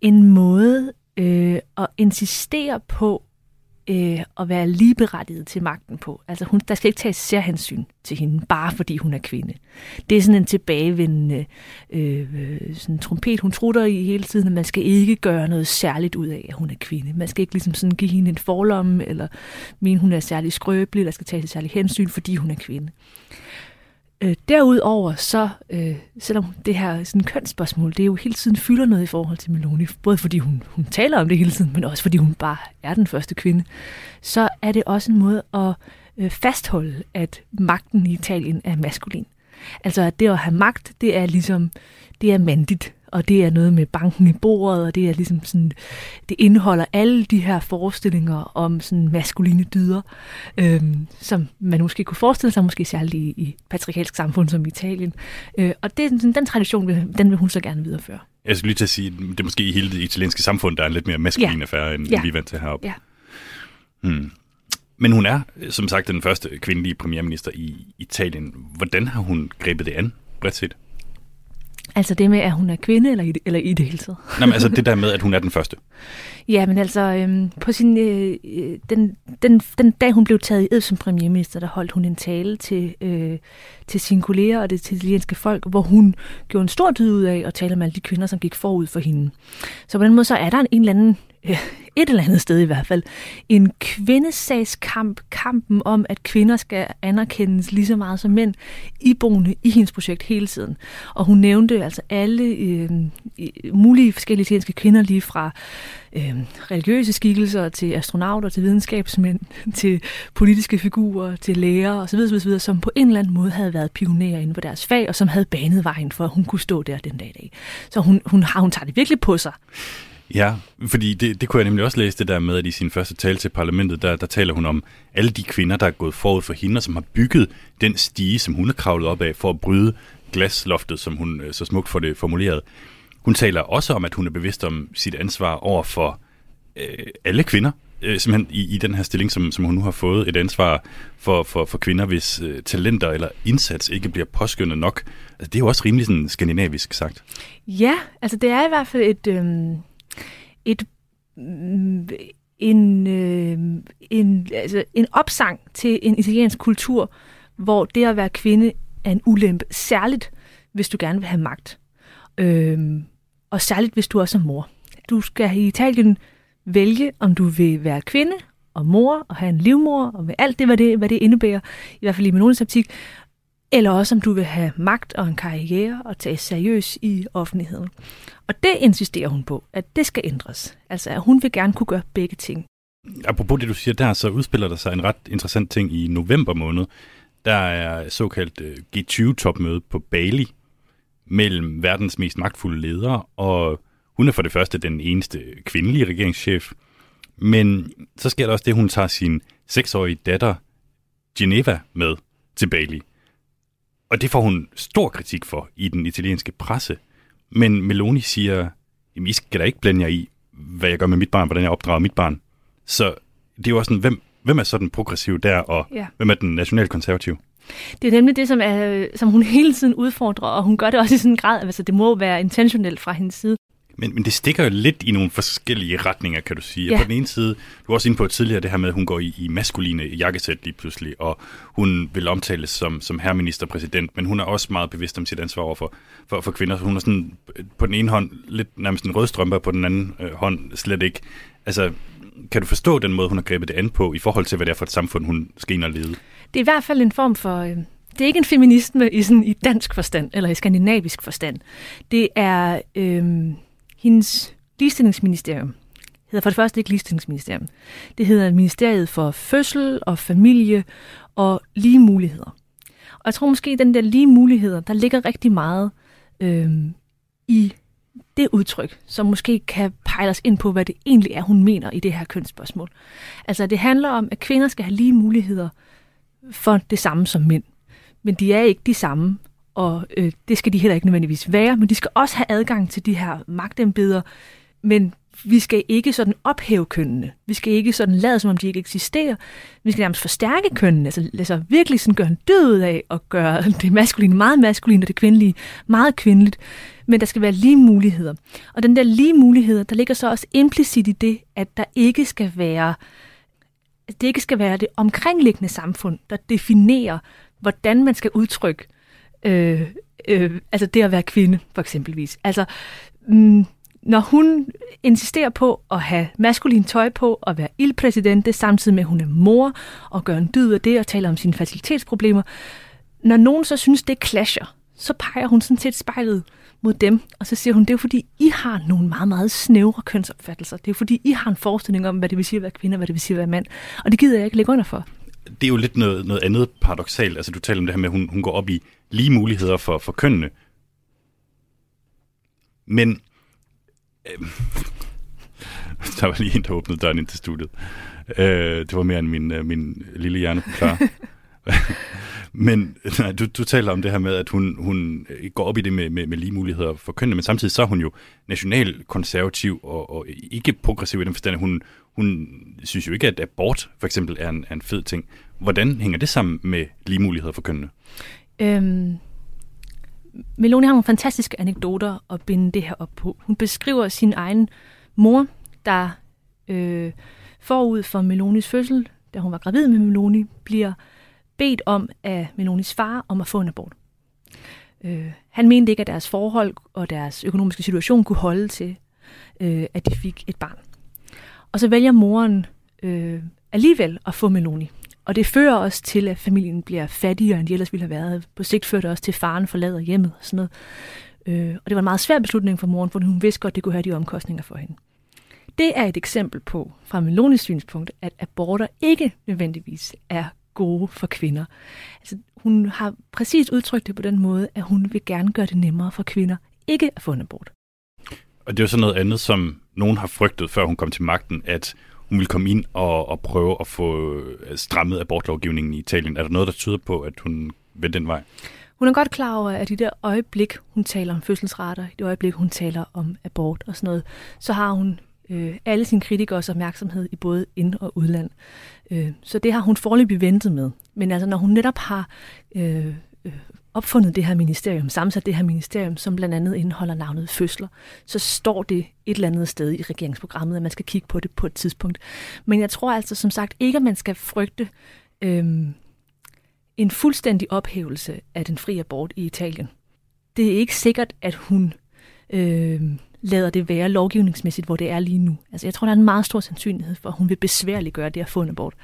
en måde øh, at insistere på øh, at være ligeberettiget til magten på. Altså hun, der skal ikke tages særhensyn til hende, bare fordi hun er kvinde. Det er sådan en tilbagevendende øh, øh sådan trompet, hun trutter i hele tiden, at man skal ikke gøre noget særligt ud af, at hun er kvinde. Man skal ikke ligesom sådan give hende en forlomme, eller mene, hun er særlig skrøbelig, eller skal tage særlig hensyn, fordi hun er kvinde. Øh, Øh, derudover så, øh, selvom det her sådan kønsspørgsmål, det er jo hele tiden fylder noget i forhold til Meloni, både fordi hun, hun taler om det hele tiden, men også fordi hun bare er den første kvinde, så er det også en måde at øh, fastholde, at magten i Italien er maskulin. Altså at det at have magt, det er ligesom, det er mandigt og det er noget med banken i bordet, og det er ligesom sådan, det indeholder alle de her forestillinger om sådan maskuline dyder, øhm, som man måske kunne forestille sig, måske særligt i, i patriarkalsk samfund som Italien. Øh, og det, sådan, den tradition, den vil hun så gerne videreføre. Jeg skulle lige til at sige, det er måske i hele det italienske samfund, der er en lidt mere maskulin ja. affære, end, ja. vi er vant til heroppe. Ja. Hmm. Men hun er, som sagt, den første kvindelige premierminister i Italien. Hvordan har hun grebet det an, bredt set? Altså det med, at hun er kvinde, eller i det, eller i det hele taget? Nej, men altså det der med, at hun er den første. Ja, men altså, øhm, på sin, øh, den, den, den dag hun blev taget i ed som premierminister, der holdt hun en tale til, øh, til sine kolleger og det italienske folk, hvor hun gjorde en stor dyd ud af at tale om alle de kvinder, som gik forud for hende. Så på den måde, så er der en, en eller anden et eller andet sted i hvert fald, en kvindesagskamp, kampen om, at kvinder skal anerkendes lige så meget som mænd, iboende i hendes projekt hele tiden. Og hun nævnte altså alle øh, mulige forskellige italienske kvinder, lige fra øh, religiøse skikkelser til astronauter, til videnskabsmænd, til politiske figurer, til læger osv., osv., som på en eller anden måde havde været pionerer inden for deres fag, og som havde banet vejen for, at hun kunne stå der den dag i dag. Så hun, hun, har, hun tager det virkelig på sig. Ja, fordi det, det kunne jeg nemlig også læse det der med, at i sin første tale til parlamentet, der, der taler hun om alle de kvinder, der er gået forud for hende, og som har bygget den stige, som hun er kravlet op af for at bryde glasloftet, som hun øh, så smukt får det formuleret. Hun taler også om, at hun er bevidst om sit ansvar over for øh, alle kvinder, øh, simpelthen i, i den her stilling, som, som hun nu har fået et ansvar for, for, for kvinder, hvis øh, talenter eller indsats ikke bliver påskyndet nok. Altså, det er jo også rimelig sådan skandinavisk sagt. Ja, altså det er i hvert fald et... Øh et en, øh, en, altså en opsang til en italiensk kultur, hvor det at være kvinde er en ulempe, særligt hvis du gerne vil have magt. Øh, og særligt hvis du også er mor. Du skal i Italien vælge, om du vil være kvinde og mor og have en livmor og med alt det, hvad det, hvad det indebærer, i hvert fald i min optik, eller også om du vil have magt og en karriere og tage seriøs i offentligheden. Og det insisterer hun på, at det skal ændres. Altså, at hun vil gerne kunne gøre begge ting. Apropos det, du siger der, så udspiller der sig en ret interessant ting i november måned. der er såkaldt øh, G20-topmøde på Bali mellem verdens mest magtfulde ledere, og hun er for det første den eneste kvindelige regeringschef, men så sker der også det, hun tager sin seksårige datter Geneva med til Bali. Og det får hun stor kritik for i den italienske presse. Men Meloni siger, jamen I skal da ikke blande jer i, hvad jeg gør med mit barn, hvordan jeg opdrager mit barn. Så det er jo også sådan, hvem, hvem er så den progressive der, og ja. hvem er den nationalkonservative? Det er nemlig det, som, er, som hun hele tiden udfordrer, og hun gør det også i sådan en grad, altså det må være intentionelt fra hendes side. Men, men det stikker jo lidt i nogle forskellige retninger, kan du sige. Ja. På den ene side, du var også inde på tidligere det her med, at hun går i, i maskuline jakkesæt lige pludselig, og hun vil omtales som, som herreministerpræsident, men hun er også meget bevidst om sit ansvar over for, for, for kvinder. Så hun er sådan på den ene hånd lidt nærmest en rødstrømpe, og på den anden øh, hånd slet ikke. Altså, kan du forstå den måde, hun har grebet det an på, i forhold til, hvad det er for et samfund, hun skal ind og lede? Det er i hvert fald en form for... Øh, det er ikke en feminisme i, sådan, i dansk forstand, eller i skandinavisk forstand. Det er øh, hendes ligestillingsministerium. hedder for det første ikke ligestillingsministerium. Det hedder Ministeriet for Fødsel og Familie og Lige Muligheder. Og jeg tror måske, at den der lige muligheder, der ligger rigtig meget øh, i det udtryk, som måske kan pejle os ind på, hvad det egentlig er, hun mener i det her kønsspørgsmål. Altså, det handler om, at kvinder skal have lige muligheder for det samme som mænd. Men de er ikke de samme, og øh, det skal de heller ikke nødvendigvis være, men de skal også have adgang til de her magtembeder, men vi skal ikke sådan ophæve kønnene. Vi skal ikke sådan lade, som om de ikke eksisterer. Vi skal nærmest forstærke kønnene, altså, altså virkelig sådan gøre en død af at gøre det maskuline meget maskulint og det kvindelige meget kvindeligt. Men der skal være lige muligheder. Og den der lige muligheder, der ligger så også implicit i det, at der ikke skal være det ikke skal være det omkringliggende samfund, der definerer, hvordan man skal udtrykke øh, øh, altså det at være kvinde, for eksempelvis. Altså, mm, når hun insisterer på at have maskulin tøj på og være ildpræsidente, samtidig med at hun er mor og gør en dyd af det og taler om sine facilitetsproblemer, når nogen så synes, det clasher, så peger hun sådan set spejlet mod dem, og så siger hun, det er jo fordi, I har nogle meget, meget snævre kønsopfattelser. Det er jo fordi, I har en forestilling om, hvad det vil sige at være kvinde, og hvad det vil sige at være mand. Og det gider jeg ikke lægge under for. Det er jo lidt noget, noget andet paradoxalt. Altså, du taler om det her med, at hun, hun går op i lige muligheder for, for kønnene. Men øh, der var lige en, der åbnede døren ind til studiet. Øh, det var mere end min, øh, min lille hjerne kunne klare. men nej, du, du taler om det her med, at hun, hun øh, går op i det med, med, med lige muligheder for kønnene, men samtidig så er hun jo nationalkonservativ og, og ikke progressiv i den forstand, hun, hun synes jo ikke, at abort for eksempel er en, er en fed ting. Hvordan hænger det sammen med lige muligheder for kønnene? Øhm, Meloni har nogle fantastiske anekdoter at binde det her op på. Hun beskriver sin egen mor, der øh, forud for Melonis fødsel, da hun var gravid med Meloni, bliver bedt om af Melonis far om at få en abort. Øh, han mente ikke, at deres forhold og deres økonomiske situation kunne holde til, øh, at de fik et barn. Og så vælger moren øh, alligevel at få Meloni. Og det fører også til, at familien bliver fattigere, end de ellers ville have været. På sigt fører det også til, at faren forlader hjemmet og sådan noget. Øh, og det var en meget svær beslutning for moren, for hun vidste godt, at det kunne have de omkostninger for hende. Det er et eksempel på, fra Melonis synspunkt, at aborter ikke nødvendigvis er gode for kvinder. Altså, hun har præcis udtrykt det på den måde, at hun vil gerne gøre det nemmere for kvinder ikke at få en abort. Og det er jo sådan noget andet, som nogen har frygtet, før hun kom til magten, at hun vil komme ind og, og prøve at få øh, strammet abortlovgivningen i Italien. Er der noget, der tyder på, at hun vil den vej? Hun er godt klar over, at i det øjeblik, hun taler om fødselsrater, i det øjeblik, hun taler om abort og sådan noget, så har hun øh, alle sine kritikers opmærksomhed i både ind- og udland. Øh, så det har hun forløbig ventet med. Men altså, når hun netop har øh, øh opfundet det her ministerium, sammensat det her ministerium, som blandt andet indeholder navnet fødsler, så står det et eller andet sted i regeringsprogrammet, at man skal kigge på det på et tidspunkt. Men jeg tror altså som sagt ikke, at man skal frygte øhm, en fuldstændig ophævelse af den frie abort i Italien. Det er ikke sikkert, at hun øhm, lader det være lovgivningsmæssigt, hvor det er lige nu. Altså, jeg tror, der er en meget stor sandsynlighed for, at hun vil besværligt gøre det at få en abort.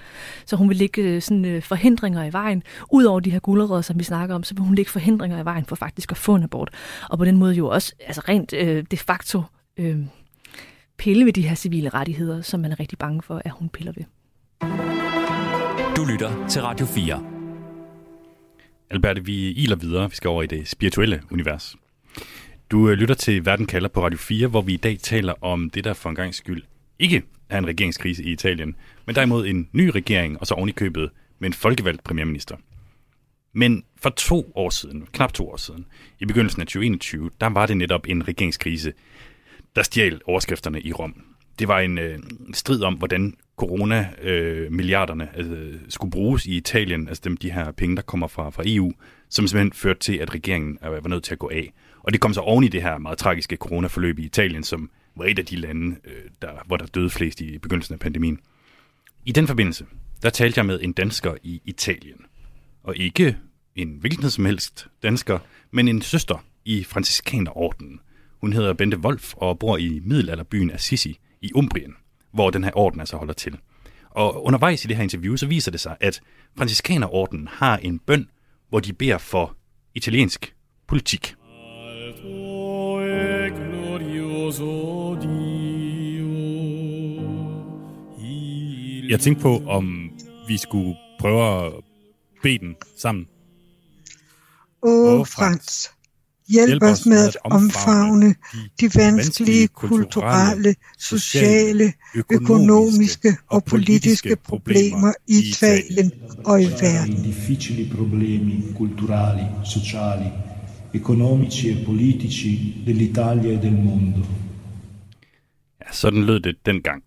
Så hun vil lægge øh, sådan, øh, forhindringer i vejen. Udover de her gulerødder, som vi snakker om, så vil hun lægge forhindringer i vejen for faktisk at få en abort. Og på den måde jo også altså rent øh, de facto øh, pille ved de her civile rettigheder, som man er rigtig bange for, at hun piller ved. Du lytter til Radio 4. Albert, vi iler videre. Vi skal over i det spirituelle univers. Du øh, lytter til Verden kalder på Radio 4, hvor vi i dag taler om det, der for en gang skyld ikke er en regeringskrise i Italien, men derimod en ny regering, og så ovenikøbet med en folkevalgt premierminister. Men for to år siden, knap to år siden, i begyndelsen af 2021, der var det netop en regeringskrise, der stjal overskrifterne i Rom. Det var en øh, strid om, hvordan corona-milliarderne øh, øh, skulle bruges i Italien, altså dem, de her penge, der kommer fra, fra EU, som simpelthen førte til, at regeringen var nødt til at gå af. Og det kom så oven i det her meget tragiske coronaforløb i Italien, som var et af de lande, øh, der, hvor der døde flest i begyndelsen af pandemien. I den forbindelse, der talte jeg med en dansker i Italien. Og ikke en hvilken som helst dansker, men en søster i franciskanerordenen. Hun hedder Bente Wolf og bor i middelalderbyen Assisi i Umbrien, hvor den her orden altså holder til. Og undervejs i det her interview, så viser det sig, at franciskanerordenen har en bøn, hvor de beder for italiensk politik. Jeg tænkte på, om vi skulle prøve at bede den sammen. Åh, Frans, hjælp os med at omfavne de vanskelige kulturelle, sociale, økonomiske og politiske problemer i Italien og i verden. difficili problemi culturali, sociali, economici e politici dell'Italia e del mondo. Ja, sådan lød det dengang.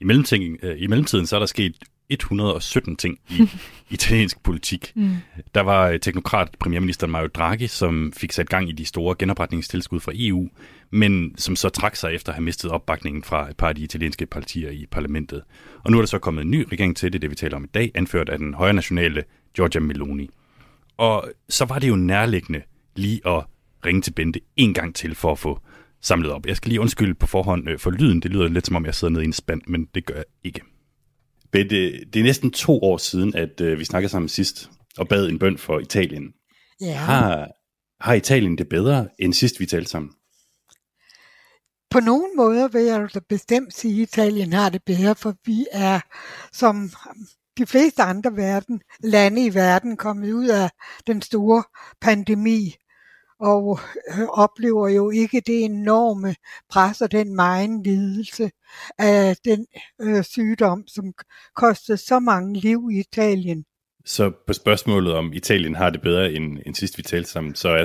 I mellemtiden, øh, I mellemtiden så er der sket 117 ting i italiensk politik. Mm. Der var øh, teknokrat premierminister Mario Draghi, som fik sat gang i de store genopretningstilskud fra EU, men som så trak sig efter at have mistet opbakningen fra et par af de italienske partier i parlamentet. Og nu er der så kommet en ny regering til det, det vi taler om i dag, anført af den højre nationale Giorgia Meloni. Og så var det jo nærliggende lige at ringe til Bente en gang til for at få samlet op. Jeg skal lige undskylde på forhånd øh, for lyden. Det lyder lidt som om, jeg sidder nede i en spand, men det gør jeg ikke. Bente, det er næsten to år siden, at øh, vi snakkede sammen sidst og bad en bøn for Italien. Ja. Har, har Italien det bedre, end sidst vi talte sammen? På nogle måder vil jeg da bestemt sige, at Italien har det bedre, for vi er som de fleste andre verden, lande i verden kommet ud af den store pandemi og øh, oplever jo ikke det enorme pres og den meget lidelse af den øh, sygdom, som kostede så mange liv i Italien. Så på spørgsmålet om Italien har det bedre end, end sidst vi talte sammen, så er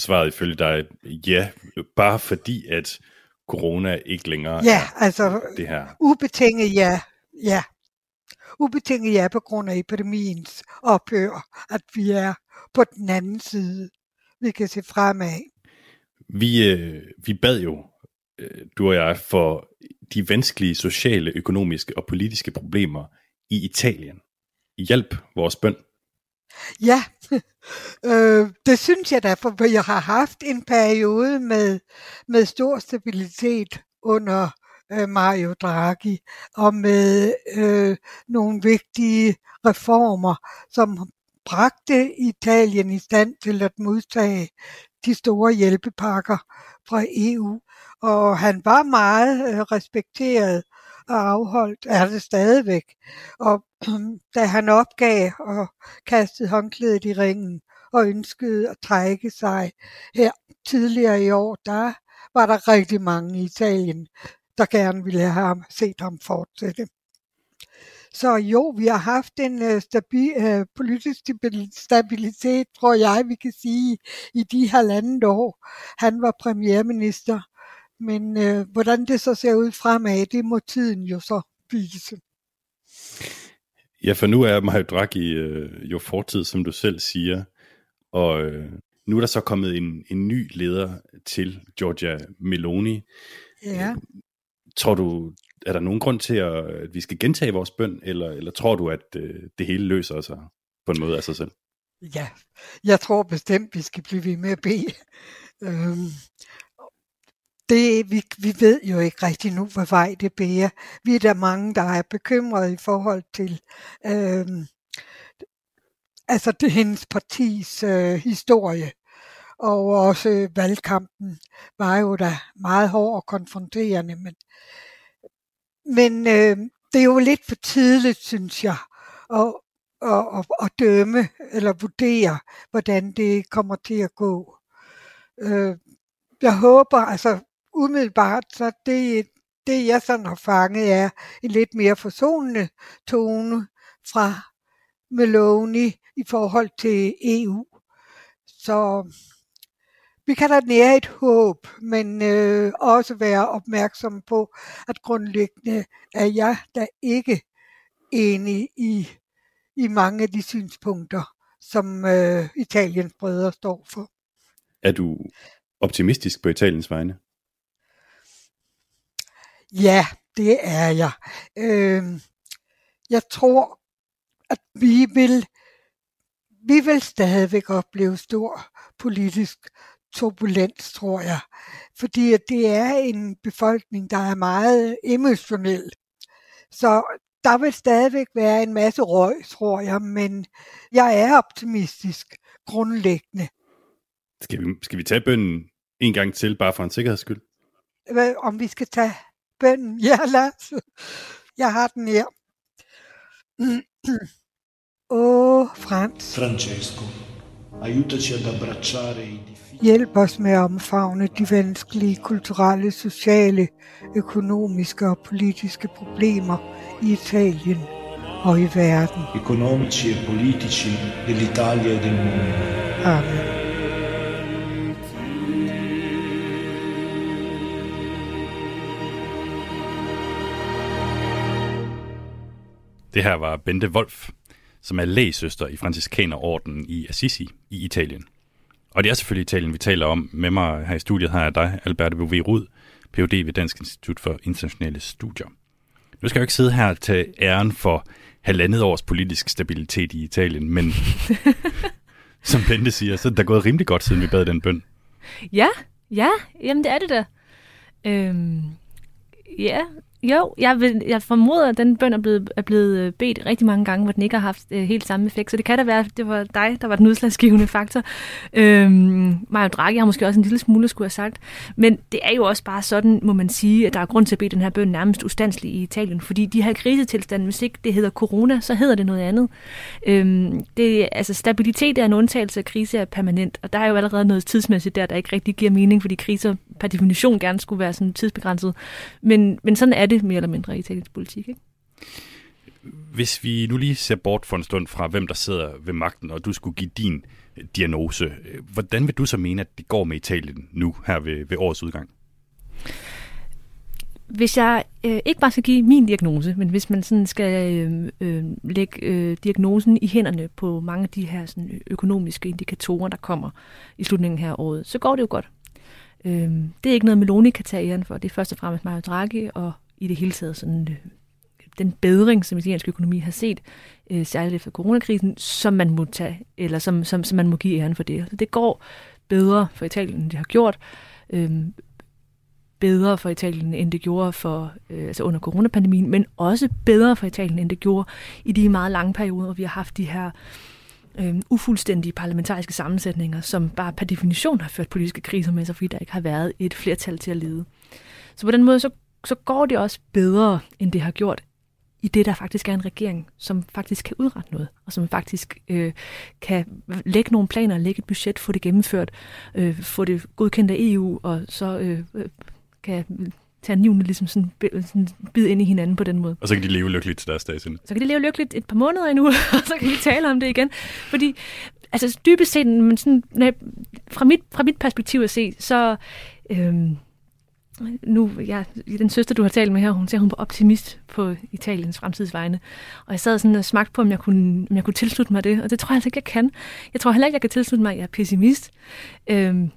svaret ifølge dig ja, bare fordi at corona ikke længere Ja, er altså det her. ubetinget ja, ja. Ubetinget ja på grund af epidemiens ophør, at vi er på den anden side. Vi kan se fremad. Vi, øh, vi bad jo, øh, du og jeg, for de vanskelige sociale, økonomiske og politiske problemer i Italien. Hjælp vores bøn. Ja, øh, det synes jeg da, for jeg har haft en periode med, med stor stabilitet under øh, Mario Draghi, og med øh, nogle vigtige reformer, som bragte Italien i stand til at modtage de store hjælpepakker fra EU. Og han var meget øh, respekteret og afholdt, er det stadigvæk. Og da han opgav og kastede håndklædet i ringen og ønskede at trække sig her tidligere i år, der var der rigtig mange i Italien, der gerne ville have ham, set ham fortsætte. Så jo, vi har haft en øh, stabi, øh, politisk stabil- stabilitet, tror jeg, vi kan sige, i de halvandet år. Han var premierminister. Men øh, hvordan det så ser ud fremad, det må tiden jo så vise. Ja, for nu er Mario Draghi øh, jo fortid, som du selv siger, og øh, nu er der så kommet en, en ny leder til Giorgia Meloni. Ja. Tror du, er der nogen grund til, at, at vi skal gentage vores bøn, eller, eller tror du, at øh, det hele løser sig på en måde af sig selv? Ja, jeg tror bestemt, vi skal blive ved med at bede. Øhm, det, vi, vi ved jo ikke rigtig nu, hvad vej det bærer. Vi er der mange, der er bekymrede i forhold til øhm, altså det hendes partis øh, historie. Og også valgkampen var jo da meget hård og konfronterende. Men, men øh, det er jo lidt for tidligt, synes jeg, at, at, at, at dømme eller vurdere, hvordan det kommer til at gå. Øh, jeg håber, altså umiddelbart, så det, det jeg sådan har fanget er en lidt mere forsonende tone fra Meloni i forhold til EU. Så vi kan da nære et håb, men øh, også være opmærksom på, at grundlæggende er jeg da ikke enig i, i mange af de synspunkter, som øh, Italiens brødre står for. Er du optimistisk på Italiens vegne? Ja, det er jeg. Øh, jeg tror, at vi vil, vi vil stadigvæk opleve stor politisk turbulens, tror jeg. Fordi det er en befolkning, der er meget emotionel. Så der vil stadigvæk være en masse røg, tror jeg, men jeg er optimistisk grundlæggende. Skal vi, skal vi tage bønden en gang til, bare for en sikkerheds skyld? Hvad, om vi skal tage bønden? Ja, lad os. Jeg har den her. Åh, oh, Frans. Francesco, aiutaci ad abbracciare i Hjælp os med at omfavne de vanskelige kulturelle, sociale, økonomiske og politiske problemer i Italien og i verden. economici e politici dell'Italia e del mondo. Amen. Det her var Bente Wolf, som er lægesøster i Franciskanerordenen i Assisi i Italien. Og det er selvfølgelig Italien, vi taler om. Med mig her i studiet har jeg dig, Albert V. Rud, Ph.D. ved Dansk Institut for Internationale Studier. Nu skal jeg jo ikke sidde her og tage æren for halvandet års politisk stabilitet i Italien, men som Bente siger, så er det gået rimelig godt, siden vi bad den bøn. Ja, ja, jamen det er det da. Øhm, ja, jo, jeg, vil, jeg formoder, at den bøn er blevet, er blevet øh, bedt rigtig mange gange, hvor den ikke har haft øh, helt samme effekt. Så det kan da være, at det var dig, der var den udslagsgivende faktor. Øhm, Mario Draghi har måske også en lille smule skulle have sagt. Men det er jo også bare sådan, må man sige, at der er grund til at bede den her bøn nærmest ustandslig i Italien. Fordi de her krisetilstande, hvis ikke det hedder corona, så hedder det noget andet. Øhm, det, altså stabilitet er en undtagelse, og krise er permanent. Og der er jo allerede noget tidsmæssigt der, der ikke rigtig giver mening, fordi kriser per definition gerne skulle være sådan tidsbegrænset. Men, men sådan er det mere eller mindre i italiensk politik. Ikke? Hvis vi nu lige ser bort for en stund fra, hvem der sidder ved magten, og du skulle give din diagnose, hvordan vil du så mene, at det går med Italien nu, her ved, ved årets udgang? Hvis jeg øh, ikke bare skal give min diagnose, men hvis man sådan skal øh, øh, lægge øh, diagnosen i hænderne på mange af de her sådan, økonomiske indikatorer, der kommer i slutningen her året, så går det jo godt. Øh, det er ikke noget, Meloni kan tage æren for. Det er først og fremmest Mario Draghi og i det hele taget sådan, øh, den bedring, som italiensk økonomi har set, øh, særligt efter coronakrisen, som man må tage, eller som, som, som man må give æren for det. Så det går bedre for Italien, end det har gjort. Øh, bedre for Italien, end det gjorde for, øh, altså under coronapandemien, men også bedre for Italien, end det gjorde i de meget lange perioder, hvor vi har haft de her øh, ufuldstændige parlamentariske sammensætninger, som bare per definition har ført politiske kriser med sig, fordi der ikke har været et flertal til at lede. Så på den måde, så, så går det også bedre, end det har gjort i det, der faktisk er en regering, som faktisk kan udrette noget, og som faktisk øh, kan lægge nogle planer, lægge et budget, få det gennemført, øh, få det godkendt af EU, og så øh, kan tandhjulene ligesom sådan, sådan bide ind i hinanden på den måde. Og så kan de leve lykkeligt til deres dag Så kan de leve lykkeligt et par måneder endnu, og så kan vi tale om det igen. Fordi altså dybest set, men sådan, når, fra, mit, fra mit perspektiv at se, så øhm, nu, ja, den søster, du har talt med her, hun siger, hun var optimist på Italiens fremtidsvegne. Og jeg sad sådan og smagte på, om jeg, kunne, om jeg kunne tilslutte mig det, og det tror jeg altså ikke, jeg kan. Jeg tror heller ikke, jeg kan tilslutte mig, at jeg er pessimist. Øhm,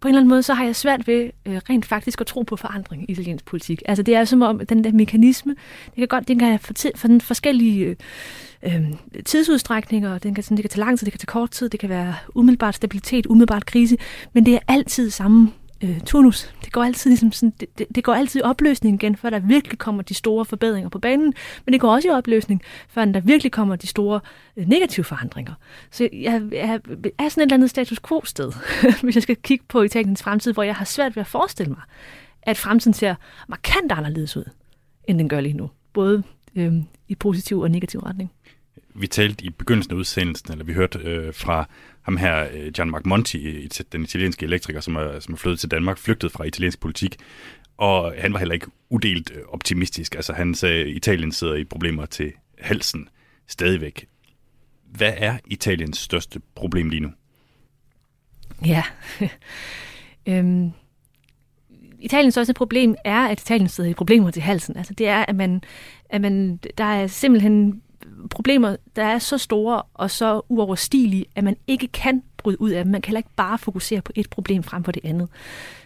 på en eller anden måde, så har jeg svært ved øh, rent faktisk at tro på forandring i italiensk politik. Altså det er som om, den der mekanisme, det kan godt, den kan have for, for den forskellige øh, øhm, tidsudstrækninger, den kan, sådan, det kan tage lang tid, det kan tage kort tid, det kan være umiddelbart stabilitet, umiddelbart krise, men det er altid samme øh, turnus. Det går altid ligesom sådan, det, det, det går altid i opløsning igen, før der virkelig kommer de store forbedringer på banen, men det går også i opløsning, før der virkelig kommer de store øh, negative forandringer. Så jeg, jeg er sådan et eller andet status quo-sted, hvis jeg skal kigge på Italiens fremtid, hvor jeg har svært ved at forestille mig, at fremtiden ser markant anderledes ud, end den gør lige nu. Både øh, i positiv og negativ retning. vi talte i begyndelsen af udsendelsen, eller vi hørte øh, fra ham her, øh, Gianmarco Monti, den italienske elektriker, som er, som er flyttet til Danmark, flygtet fra italiensk politik, og han var heller ikke udelt øh, optimistisk. Altså han sagde, at Italien sidder i problemer til halsen stadigvæk. Hvad er Italiens største problem lige nu? Ja, øhm, Italiens største problem er, at Italien sidder i problemer til halsen. Altså det er, at man, at man der er simpelthen problemer, der er så store og så uoverstigelige, at man ikke kan bryde ud af dem. Man kan heller ikke bare fokusere på et problem frem for det andet.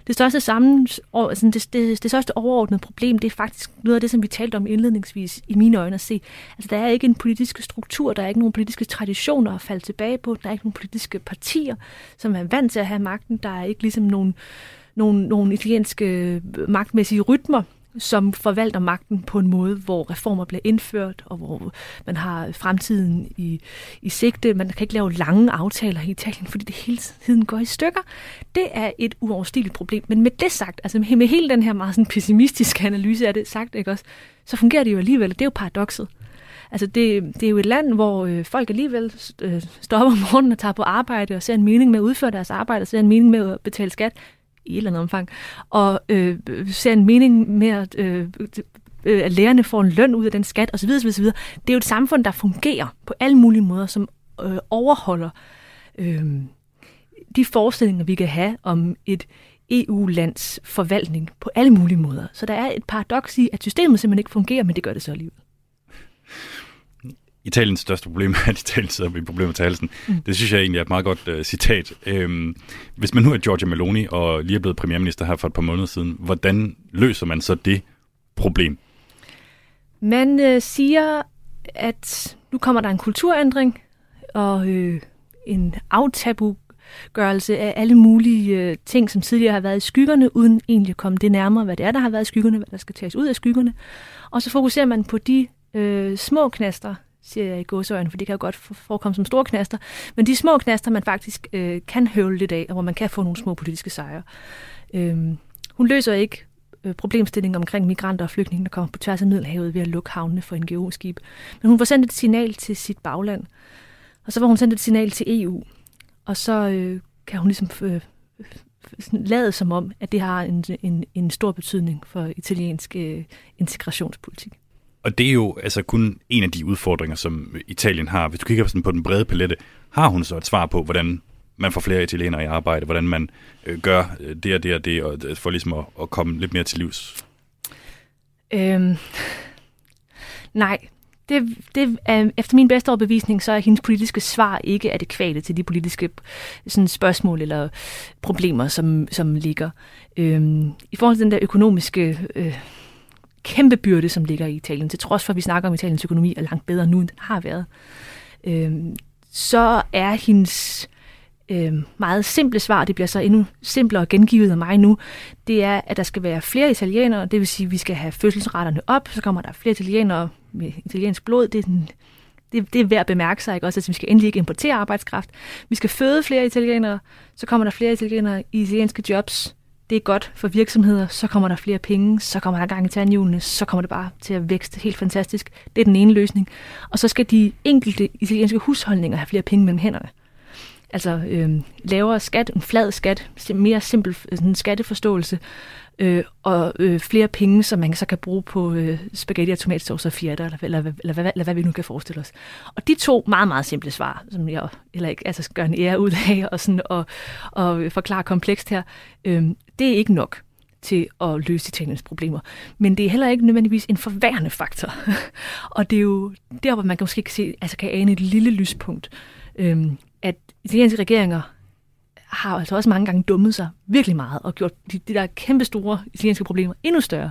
Det største, sammen, altså det, det, det største overordnede problem, det er faktisk noget af det, som vi talte om indledningsvis i mine øjne at se. Altså, der er ikke en politisk struktur, der er ikke nogen politiske traditioner at falde tilbage på, der er ikke nogen politiske partier, som er vant til at have magten, der er ikke ligesom nogen, nogen, nogen italienske øh, magtmæssige rytmer, som forvalter magten på en måde, hvor reformer bliver indført, og hvor man har fremtiden i, i sigte. Man kan ikke lave lange aftaler i Italien, fordi det hele tiden går i stykker. Det er et uoverstigeligt problem. Men med det sagt, altså med hele den her meget sådan pessimistiske analyse af det sagt, ikke også, så fungerer det jo alligevel. Det er jo paradokset. Altså det, det er jo et land, hvor øh, folk alligevel øh, stopper om morgenen og tager på arbejde og ser en mening med at udføre deres arbejde, og ser en mening med at betale skat i et eller andet omfang, og øh, ser en mening med, at, øh, øh, at lærerne får en løn ud af den skat osv. osv., osv. Det er jo et samfund, der fungerer på alle mulige måder, som øh, overholder øh, de forestillinger, vi kan have om et EU-lands forvaltning på alle mulige måder. Så der er et paradoks i, at systemet simpelthen ikke fungerer, men det gør det så alligevel. Italiens største problem er, at Italien sidder med problemer til halsen. Mm. Det synes jeg egentlig er et meget godt uh, citat. Øhm, hvis man nu er Giorgia Meloni og lige er blevet premierminister her for et par måneder siden, hvordan løser man så det problem? Man øh, siger, at nu kommer der en kulturændring og øh, en aftabugørelse af alle mulige øh, ting, som tidligere har været i skyggerne, uden egentlig at komme det nærmere, hvad det er, der har været i skyggerne, hvad der skal tages ud af skyggerne. Og så fokuserer man på de øh, små knaster, siger jeg i godsøjne, for det kan jo godt forekomme som store knaster, men de små knaster, man faktisk øh, kan høvle lidt af, og hvor man kan få nogle små politiske sejre. Øhm, hun løser ikke øh, problemstillingen omkring migranter og flygtninge, der kommer på tværs af Middelhavet ved at lukke havnene for NGO-skib. Men hun får sendt et signal til sit bagland, og så var hun sendt et signal til EU, og så øh, kan hun ligesom øh, lade som om, at det har en, en, en stor betydning for italiensk øh, integrationspolitik. Og det er jo altså kun en af de udfordringer, som Italien har. Hvis du kigger sådan på den brede palette, har hun så et svar på, hvordan man får flere italienere i arbejde, hvordan man øh, gør øh, det og det og det, og øh, for ligesom at, at komme lidt mere til livs? Øhm, nej, det, det er, efter min bedste overbevisning, så er hendes politiske svar ikke adekvate til de politiske sådan, spørgsmål eller problemer, som, som ligger. Øhm, I forhold til den der økonomiske øh, kæmpe byrde, som ligger i Italien, til trods for, at vi snakker om, Italiens økonomi er langt bedre nu, end den har været, øh, så er hendes øh, meget simple svar, det bliver så endnu simplere gengivet af mig nu, det er, at der skal være flere italienere, det vil sige, at vi skal have fødselsretterne op, så kommer der flere italienere med italiensk blod, det er den det, det er værd at bemærke sig, ikke? også at vi skal endelig ikke importere arbejdskraft. Vi skal føde flere italienere, så kommer der flere italienere i italienske jobs, det er godt for virksomheder, så kommer der flere penge, så kommer der gang i tandhjulene, så kommer det bare til at vækste helt fantastisk. Det er den ene løsning. Og så skal de enkelte italienske husholdninger have flere penge mellem hænderne. Altså øh, lavere skat, en flad skat, mere simpel øh, sådan skatteforståelse, øh, og øh, flere penge, som man så kan bruge på øh, spaghetti og tomatsauce og fjerter, eller, eller, eller, eller, eller, eller hvad vi nu kan forestille os. Og de to meget, meget simple svar, som jeg eller ikke altså, gør en ære ud af og, sådan, og, og forklare komplekst her, øh, det er ikke nok til at løse Italiens problemer. Men det er heller ikke nødvendigvis en forværende faktor. og det er jo der, hvor man kan måske kan, se, altså kan ane et lille lyspunkt, øhm, at italienske regeringer har altså også mange gange dummet sig virkelig meget og gjort de, de der kæmpe store italienske problemer endnu større.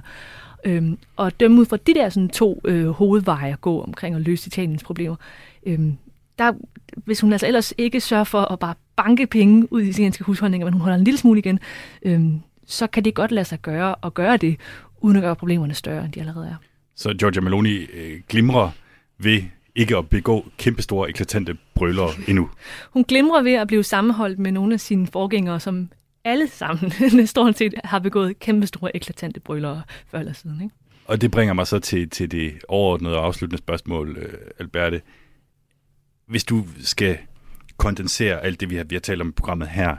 Øhm, og dømme ud fra de der sådan, to øh, hovedveje at gå omkring at løse Italiens problemer, øhm, der, hvis hun altså ellers ikke sørger for at bare banke penge ud i italienske husholdninger, men hun holder en lille smule igen, øhm, så kan det godt lade sig gøre og gøre det, uden at gøre problemerne større, end de allerede er. Så Giorgia Meloni øh, glimrer ved ikke at begå kæmpestore, eklatante brøler endnu. Hun glimrer ved at blive sammenholdt med nogle af sine forgængere, som alle sammen stort set har begået kæmpestore, eklatante brøler før eller siden. Ikke? Og det bringer mig så til, til det overordnede og afsluttende spørgsmål, øh, Alberte. hvis du skal kondensere alt det, vi har, vi har talt om i programmet her,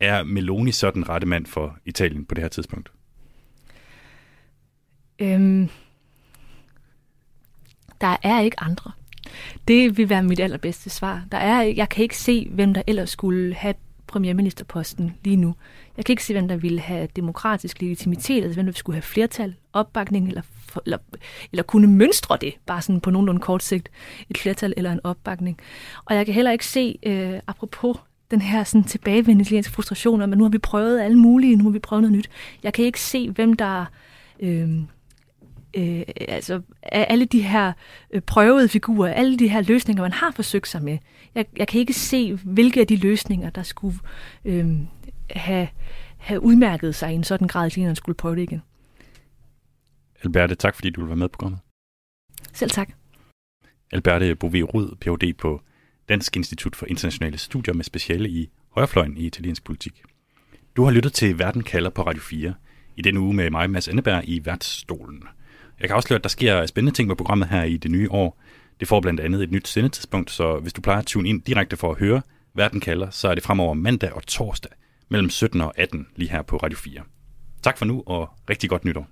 er Meloni så den rette mand for Italien på det her tidspunkt? Øhm, der er ikke andre. Det vil være mit allerbedste svar. Der er, jeg kan ikke se, hvem der ellers skulle have premierministerposten lige nu. Jeg kan ikke se, hvem der ville have demokratisk legitimitet, altså hvem der skulle have flertal, opbakning, eller, eller, eller kunne mønstre det, bare sådan på nogenlunde kort sigt, et flertal eller en opbakning. Og jeg kan heller ikke se, øh, apropos den her sådan tilbagevendende frustration om, at nu har vi prøvet alle mulige, nu har vi prøvet noget nyt. Jeg kan ikke se, hvem der... Øh, øh, altså af alle de her øh, prøvede figurer, alle de her løsninger, man har forsøgt sig med. Jeg, jeg kan ikke se, hvilke af de løsninger, der skulle øh, have, have udmærket sig i en sådan grad, at man skulle prøve det igen. Alberte, tak fordi du vil være med på programmet. Selv tak. Alberte Bovee Rud, Ph.D. på Dansk Institut for Internationale Studier med speciale i højrefløjen i italiensk politik. Du har lyttet til Verden kalder på Radio 4, i denne uge med mig, Mads Anneberg, i værtsstolen. Jeg kan afsløre, at der sker spændende ting på programmet her i det nye år. Det får blandt andet et nyt sendetidspunkt, så hvis du plejer at tune ind direkte for at høre Verden kalder, så er det fremover mandag og torsdag mellem 17 og 18 lige her på Radio 4. Tak for nu, og rigtig godt nytår.